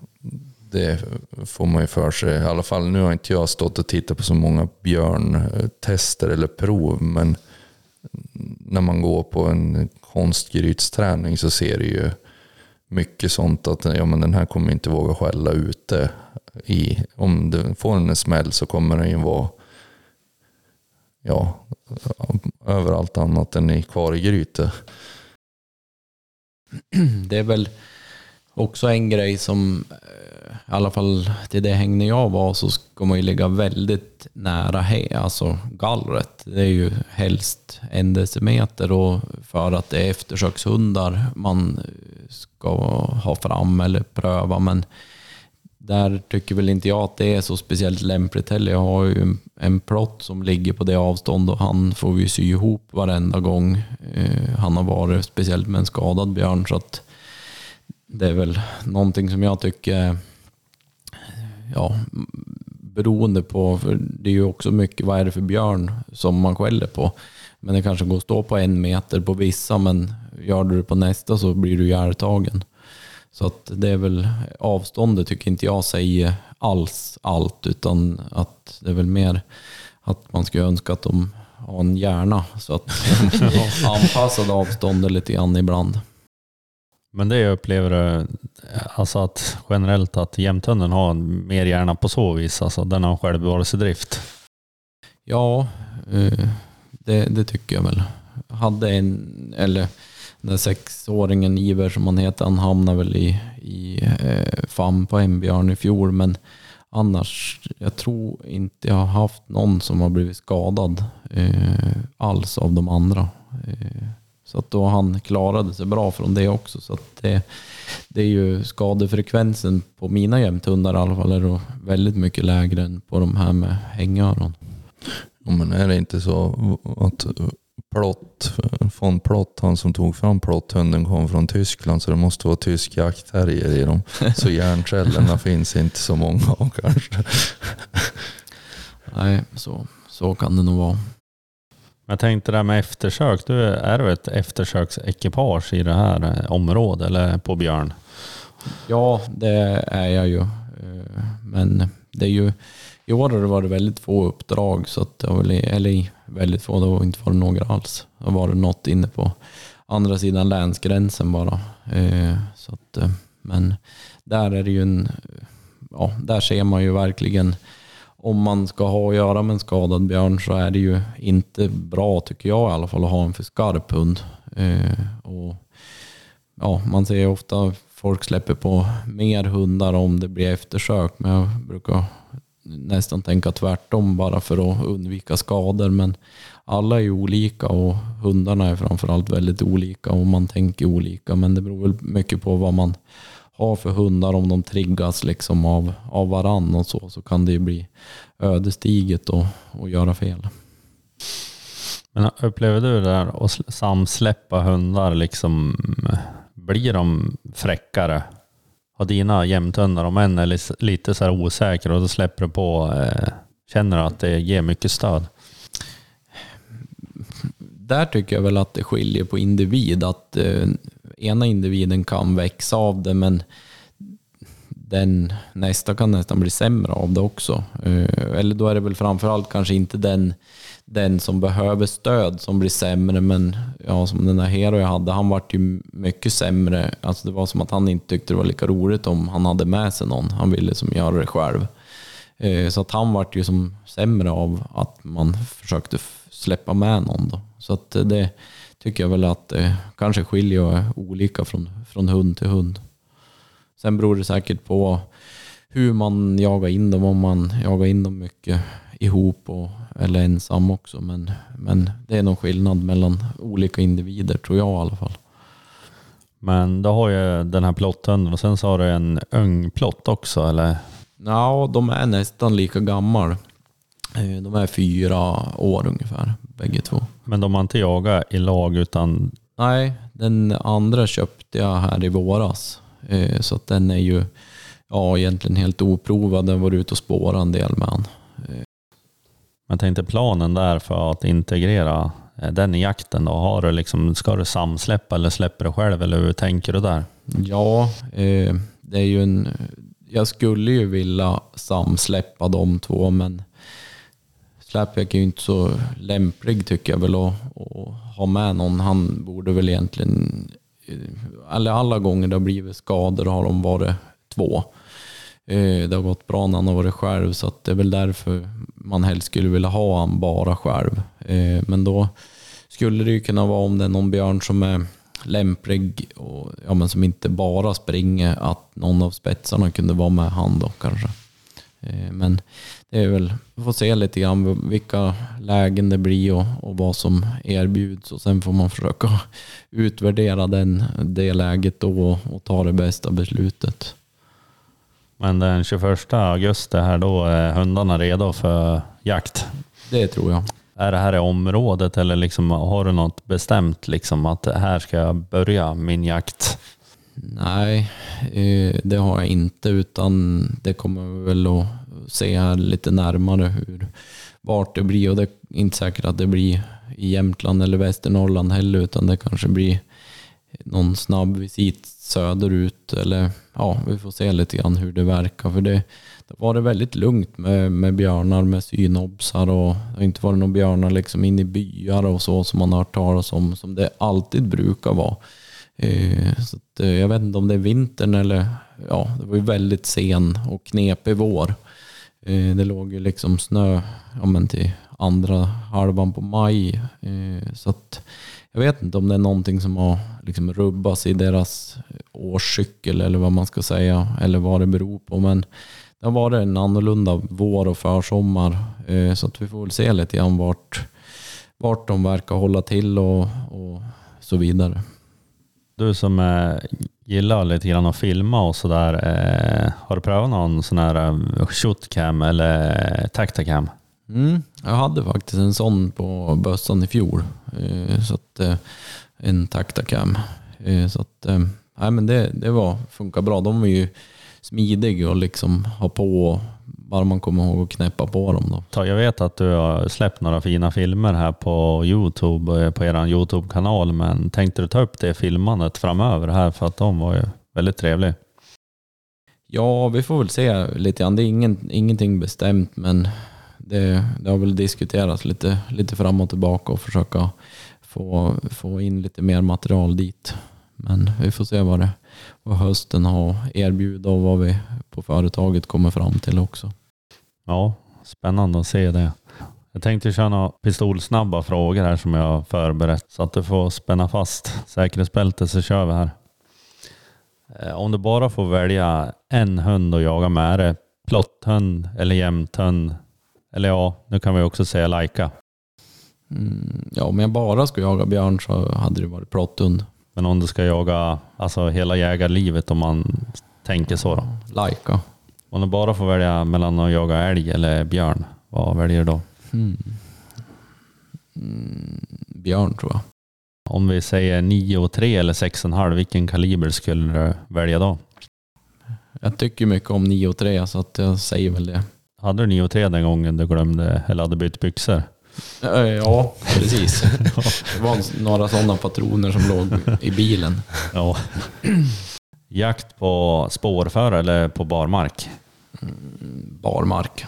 Det får man ju för sig. I alla fall nu har inte jag stått och tittat på så många björntester eller prov. Men när man går på en konstgrytsträning så ser det ju mycket sånt att ja, men den här kommer inte våga skälla ute. I, om den får en smäll så kommer den ju vara ja, överallt annat än i kvar i grytet. Det är väl också en grej som, eh, i alla fall till det hängne jag var, så ska man ju ligga väldigt nära he, alltså gallret. Det är ju helst en decimeter och för att det är eftersökshundar man ska ha fram eller pröva. Men där tycker väl inte jag att det är så speciellt lämpligt heller. Jag har ju en, en plott som ligger på det avstånd och han får vi sy ihop varenda gång eh, han har varit, speciellt med en skadad björn. Så att det är väl någonting som jag tycker, eh, ja, beroende på, för det är ju också mycket, vad är det för björn som man skäller på? Men det kanske går att stå på en meter på vissa, men gör du det på nästa så blir du ihjältagen. Så att det är väl avståndet tycker inte jag säger alls allt, utan att det är väl mer att man skulle önska att de har en hjärna så att de anpassade avståndet lite grann ibland. Men det jag upplever du, alltså att generellt att jämthunden har mer hjärna på så vis, alltså den har självbevarelsedrift. Ja, eh, det, det tycker jag väl. Hade en, eller den sexåringen Iver som han heter, han hamnade väl i, i eh, famn på en björn i fjol, men annars, jag tror inte jag har haft någon som har blivit skadad eh, alls av de andra. Eh, så att då han klarade sig bra från det också. Så att det, det är ju skadefrekvensen på mina jämthundar i alla fall är då väldigt mycket lägre än på de här med hängöron. Ja, men är det inte så att Plott, von Plott, han som tog fram Plotthunden kom från Tyskland så det måste vara tysk jaktterrier i dem. Så hjärncellerna finns inte så många av kanske. Nej, så, så kan det nog vara. Jag tänkte det här med eftersök, du är du ett eftersöksekipage i det här eh, området eller på björn? Ja, det är jag ju. Eh, Men det är ju, i år har det varit väldigt få uppdrag, så att det har väl, eller väldigt få, det har inte varit några alls. Det har varit något inne på andra sidan länsgränsen bara. Eh, så att, eh, men där är det ju en, ja, där ser man ju verkligen om man ska ha att göra med en skadad björn så är det ju inte bra, tycker jag i alla fall, att ha en för skarp hund. Eh, och, ja, man ser ju ofta folk släpper på mer hundar om det blir eftersök, men jag brukar nästan tänka tvärtom bara för att undvika skador. Men alla är ju olika och hundarna är framförallt väldigt olika och man tänker olika. Men det beror väl mycket på vad man har för hundar. Om de triggas liksom av, av varann och så, så kan det ju bli ödesdigert och, och göra fel. Men upplever du det där att samsläppa hundar, liksom, blir de fräckare? Har dina jämthundar, om en är lite så här osäker och då släpper du på, eh, känner du att det ger mycket stöd? Där tycker jag väl att det skiljer på individ. Att eh, ena individen kan växa av det, men den nästa kan nästan bli sämre av det också. Eh, Eller då är det väl framförallt kanske inte den, den som behöver stöd som blir sämre, men ja, som den där Hero jag hade, han vart ju mycket sämre. Alltså det var som att han inte tyckte det var lika roligt om han hade med sig någon. Han ville som göra det själv. Eh, så att han vart ju som sämre av att man försökte släppa med någon. Då. Så att eh, det tycker jag väl att det kanske skiljer och är olika från, från hund till hund. Sen beror det säkert på hur man jagar in dem, om man jagar in dem mycket ihop och, eller ensam också. Men, men det är nog skillnad mellan olika individer tror jag i alla fall. Men du har ju den här plotthunden och sen så har du en ung plott också eller? Ja, de är nästan lika gammal. Eh, De är fyra år ungefär, bägge två. Men de har inte jagat i lag utan Nej, den andra köpte jag här i våras. Eh, Så att den är ju ja, egentligen helt oprovad. Den var ute och spårade en del med han. Men tänkte planen där för att integrera eh, den i jakten då. Har du liksom, ska du samsläppa eller släpper du själv eller hur tänker du där? Ja, eh, det är ju en... Jag skulle ju vilja samsläppa de två, men Slapjack är ju inte så lämplig tycker jag väl att, att ha med någon. Han borde väl egentligen... Eh, eller alla gånger det har blivit skador har de varit två. Eh, det har gått bra när han har varit själv, så att det är väl därför man helst skulle vilja ha han bara själv. Eh, men då skulle det ju kunna vara om det är någon björn som är lämplig och ja, men som inte bara springer, att någon av spetsarna kunde vara med han då kanske. Eh, men det är väl, vi får se lite grann vilka lägen det blir och, och vad som erbjuds och sen får man försöka utvärdera den, det läget då och, och ta det bästa beslutet. Men den 21 augusti här då är hundarna redo för jakt. Det tror jag. Är det här i området eller liksom, har du något bestämt liksom att här ska jag börja min jakt? Nej, eh, det har jag inte utan det kommer vi väl att se här lite närmare hur, vart det blir och det är inte säkert att det blir i Jämtland eller Västernorrland heller utan det kanske blir någon snabb visit söderut eller ja, vi får se lite grann hur det verkar för det, det var det väldigt lugnt med, med björnar med synobsar och det har inte varit några björnar liksom in i byar och så som man har hört talas om som det alltid brukar vara. Eh, Så att, eh, jag vet inte om det är vintern eller, ja, det var ju väldigt sen och knepig vår. Eh, Det låg ju liksom snö ja, men till andra halvan på maj. Eh, Så att jag vet inte om det är någonting som har liksom rubbats i deras årscykel eller vad man ska säga, eller vad det beror på. Men det har varit en annorlunda vår och försommar, eh, så att vi får väl se lite grann vart, vart de verkar hålla till och, och så vidare. Du som eh, gillar lite grann att filma och sådär, eh, har du prövat någon sån här eh, shootcam eller eh, tactacam? Mm, jag hade faktiskt en sån på bössan i fjol. Eh, Så att, eh, en Tactacam. Eh, Så att, nej, men det, det var, funkar bra. De är ju smidiga och liksom ha på, bara man kommer ihåg att knäppa på dem. Då. Jag vet att du har släppt några fina filmer här på Youtube, på er Youtube-kanal, men tänkte du ta upp det filmandet framöver här för att de var ju väldigt trevliga. Ja, vi får väl se lite grann. Det är ingen, ingenting bestämt, men det, det har väl diskuterats lite, lite fram och tillbaka och försöka få, få in lite mer material dit. Men vi får se vad, det, vad hösten har att erbjuda och vad vi på företaget kommer fram till också. Ja, spännande att se det. Jag tänkte köra några pistolsnabba frågor här som jag har förberett så att du får spänna fast säkerhetsbältet så kör vi här. Eh, om du bara får välja en hund att jaga med, är det plotthund eller jämthund? Eller ja, nu kan vi också säga lajka. Mm, ja, om jag bara skulle jaga björn så hade det varit plotthund. Men om du ska jaga alltså hela jägarlivet om man tänker så då. Laika. Om du bara får välja mellan att jaga älg eller björn, vad väljer du då? Mm. Mm, björn tror jag. Om vi säger 9 och 3 eller 6,5, vilken kaliber skulle du välja då? Jag tycker mycket om 9 och 3 så att jag säger väl det. Hade du 9 och 3 den gången du glömde eller hade bytt byxor? Eh, Ja, precis. Det var några sådana patroner som låg i bilen. Ja. Jakt på spårföre eller på barmark? Barmark.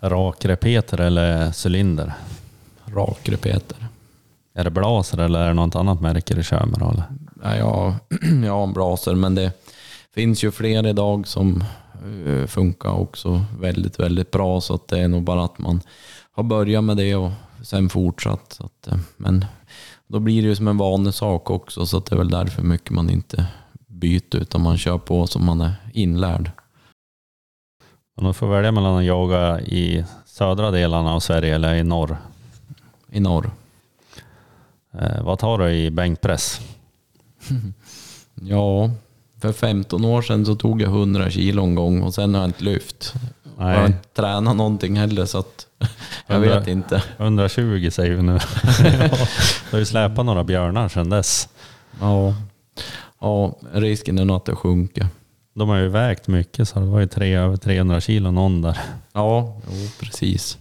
Rakrepeter eller cylinder? Rakrepeter. Är det Blaser eller är det något annat märke du kör med? Eller? Ja, jag, jag har en Blaser men det finns ju fler idag som funkar också väldigt, väldigt bra. Så att det är nog bara att man har börjat med det och sen fortsatt. Så att, eh, men då blir det ju som en vanesak också så att det är väl därför mycket man inte byter utan man kör på som man är inlärd. Om du får välja mellan att jaga i södra delarna av Sverige eller i norr. I norr. Eh, vad tar du i bänkpress? Ja, för 15 år sedan så tog jag 100 kilo en gång och sen har jag inte lyft. Jag har Nej, inte tränat någonting heller så att jag Hundra- vet inte. 120 säger vi nu. du har ju släpat några björnar sedan dess. Ja, ja risken är nog att det sjunker. De har ju vägt mycket så det var ju tre, över 300 kilo någon där. Ja, jo, precis.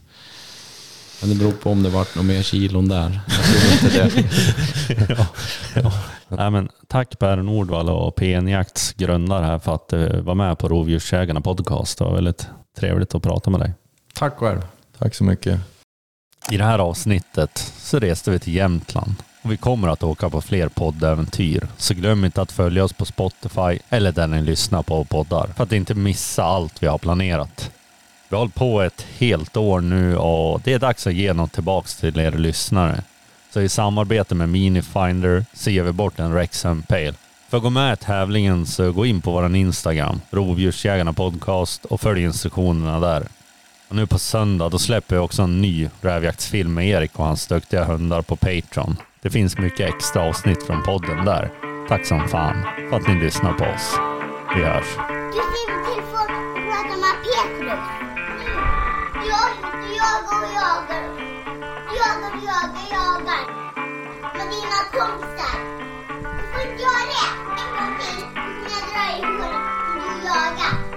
Men det beror på om det vart några mer kilon där. Jag tror inte det. ja, ja. Nej, men tack Per Nordvall och PN Jakts grundare här för att du var med på Rovdjursjägarna podcast. Det var väldigt trevligt att prata med dig. Tack själv. Tack så mycket. I det här avsnittet så reste vi till Jämtland och vi kommer att åka på fler poddäventyr. Så glöm inte att följa oss på Spotify eller där ni lyssnar på poddar för att inte missa allt vi har planerat. Vi har hållit på ett helt år nu och det är dags att ge något tillbaks till er lyssnare. Så i samarbete med Minifinder så ger vi bort en Rexham Pale. För att gå med i tävlingen så gå in på vår Instagram, Rovdjursjägarna podcast och följ instruktionerna där. Och nu på söndag då släpper jag också en ny rävjaktsfilm med Erik och hans duktiga hundar på Patreon. Det finns mycket extra avsnitt från podden där. Tack som fan för att ni lyssnar på oss. Vi hörs. jagar, jagar. Med dina kompisar. Du får inte göra det en gång till. Du i håret, ihop du jagar.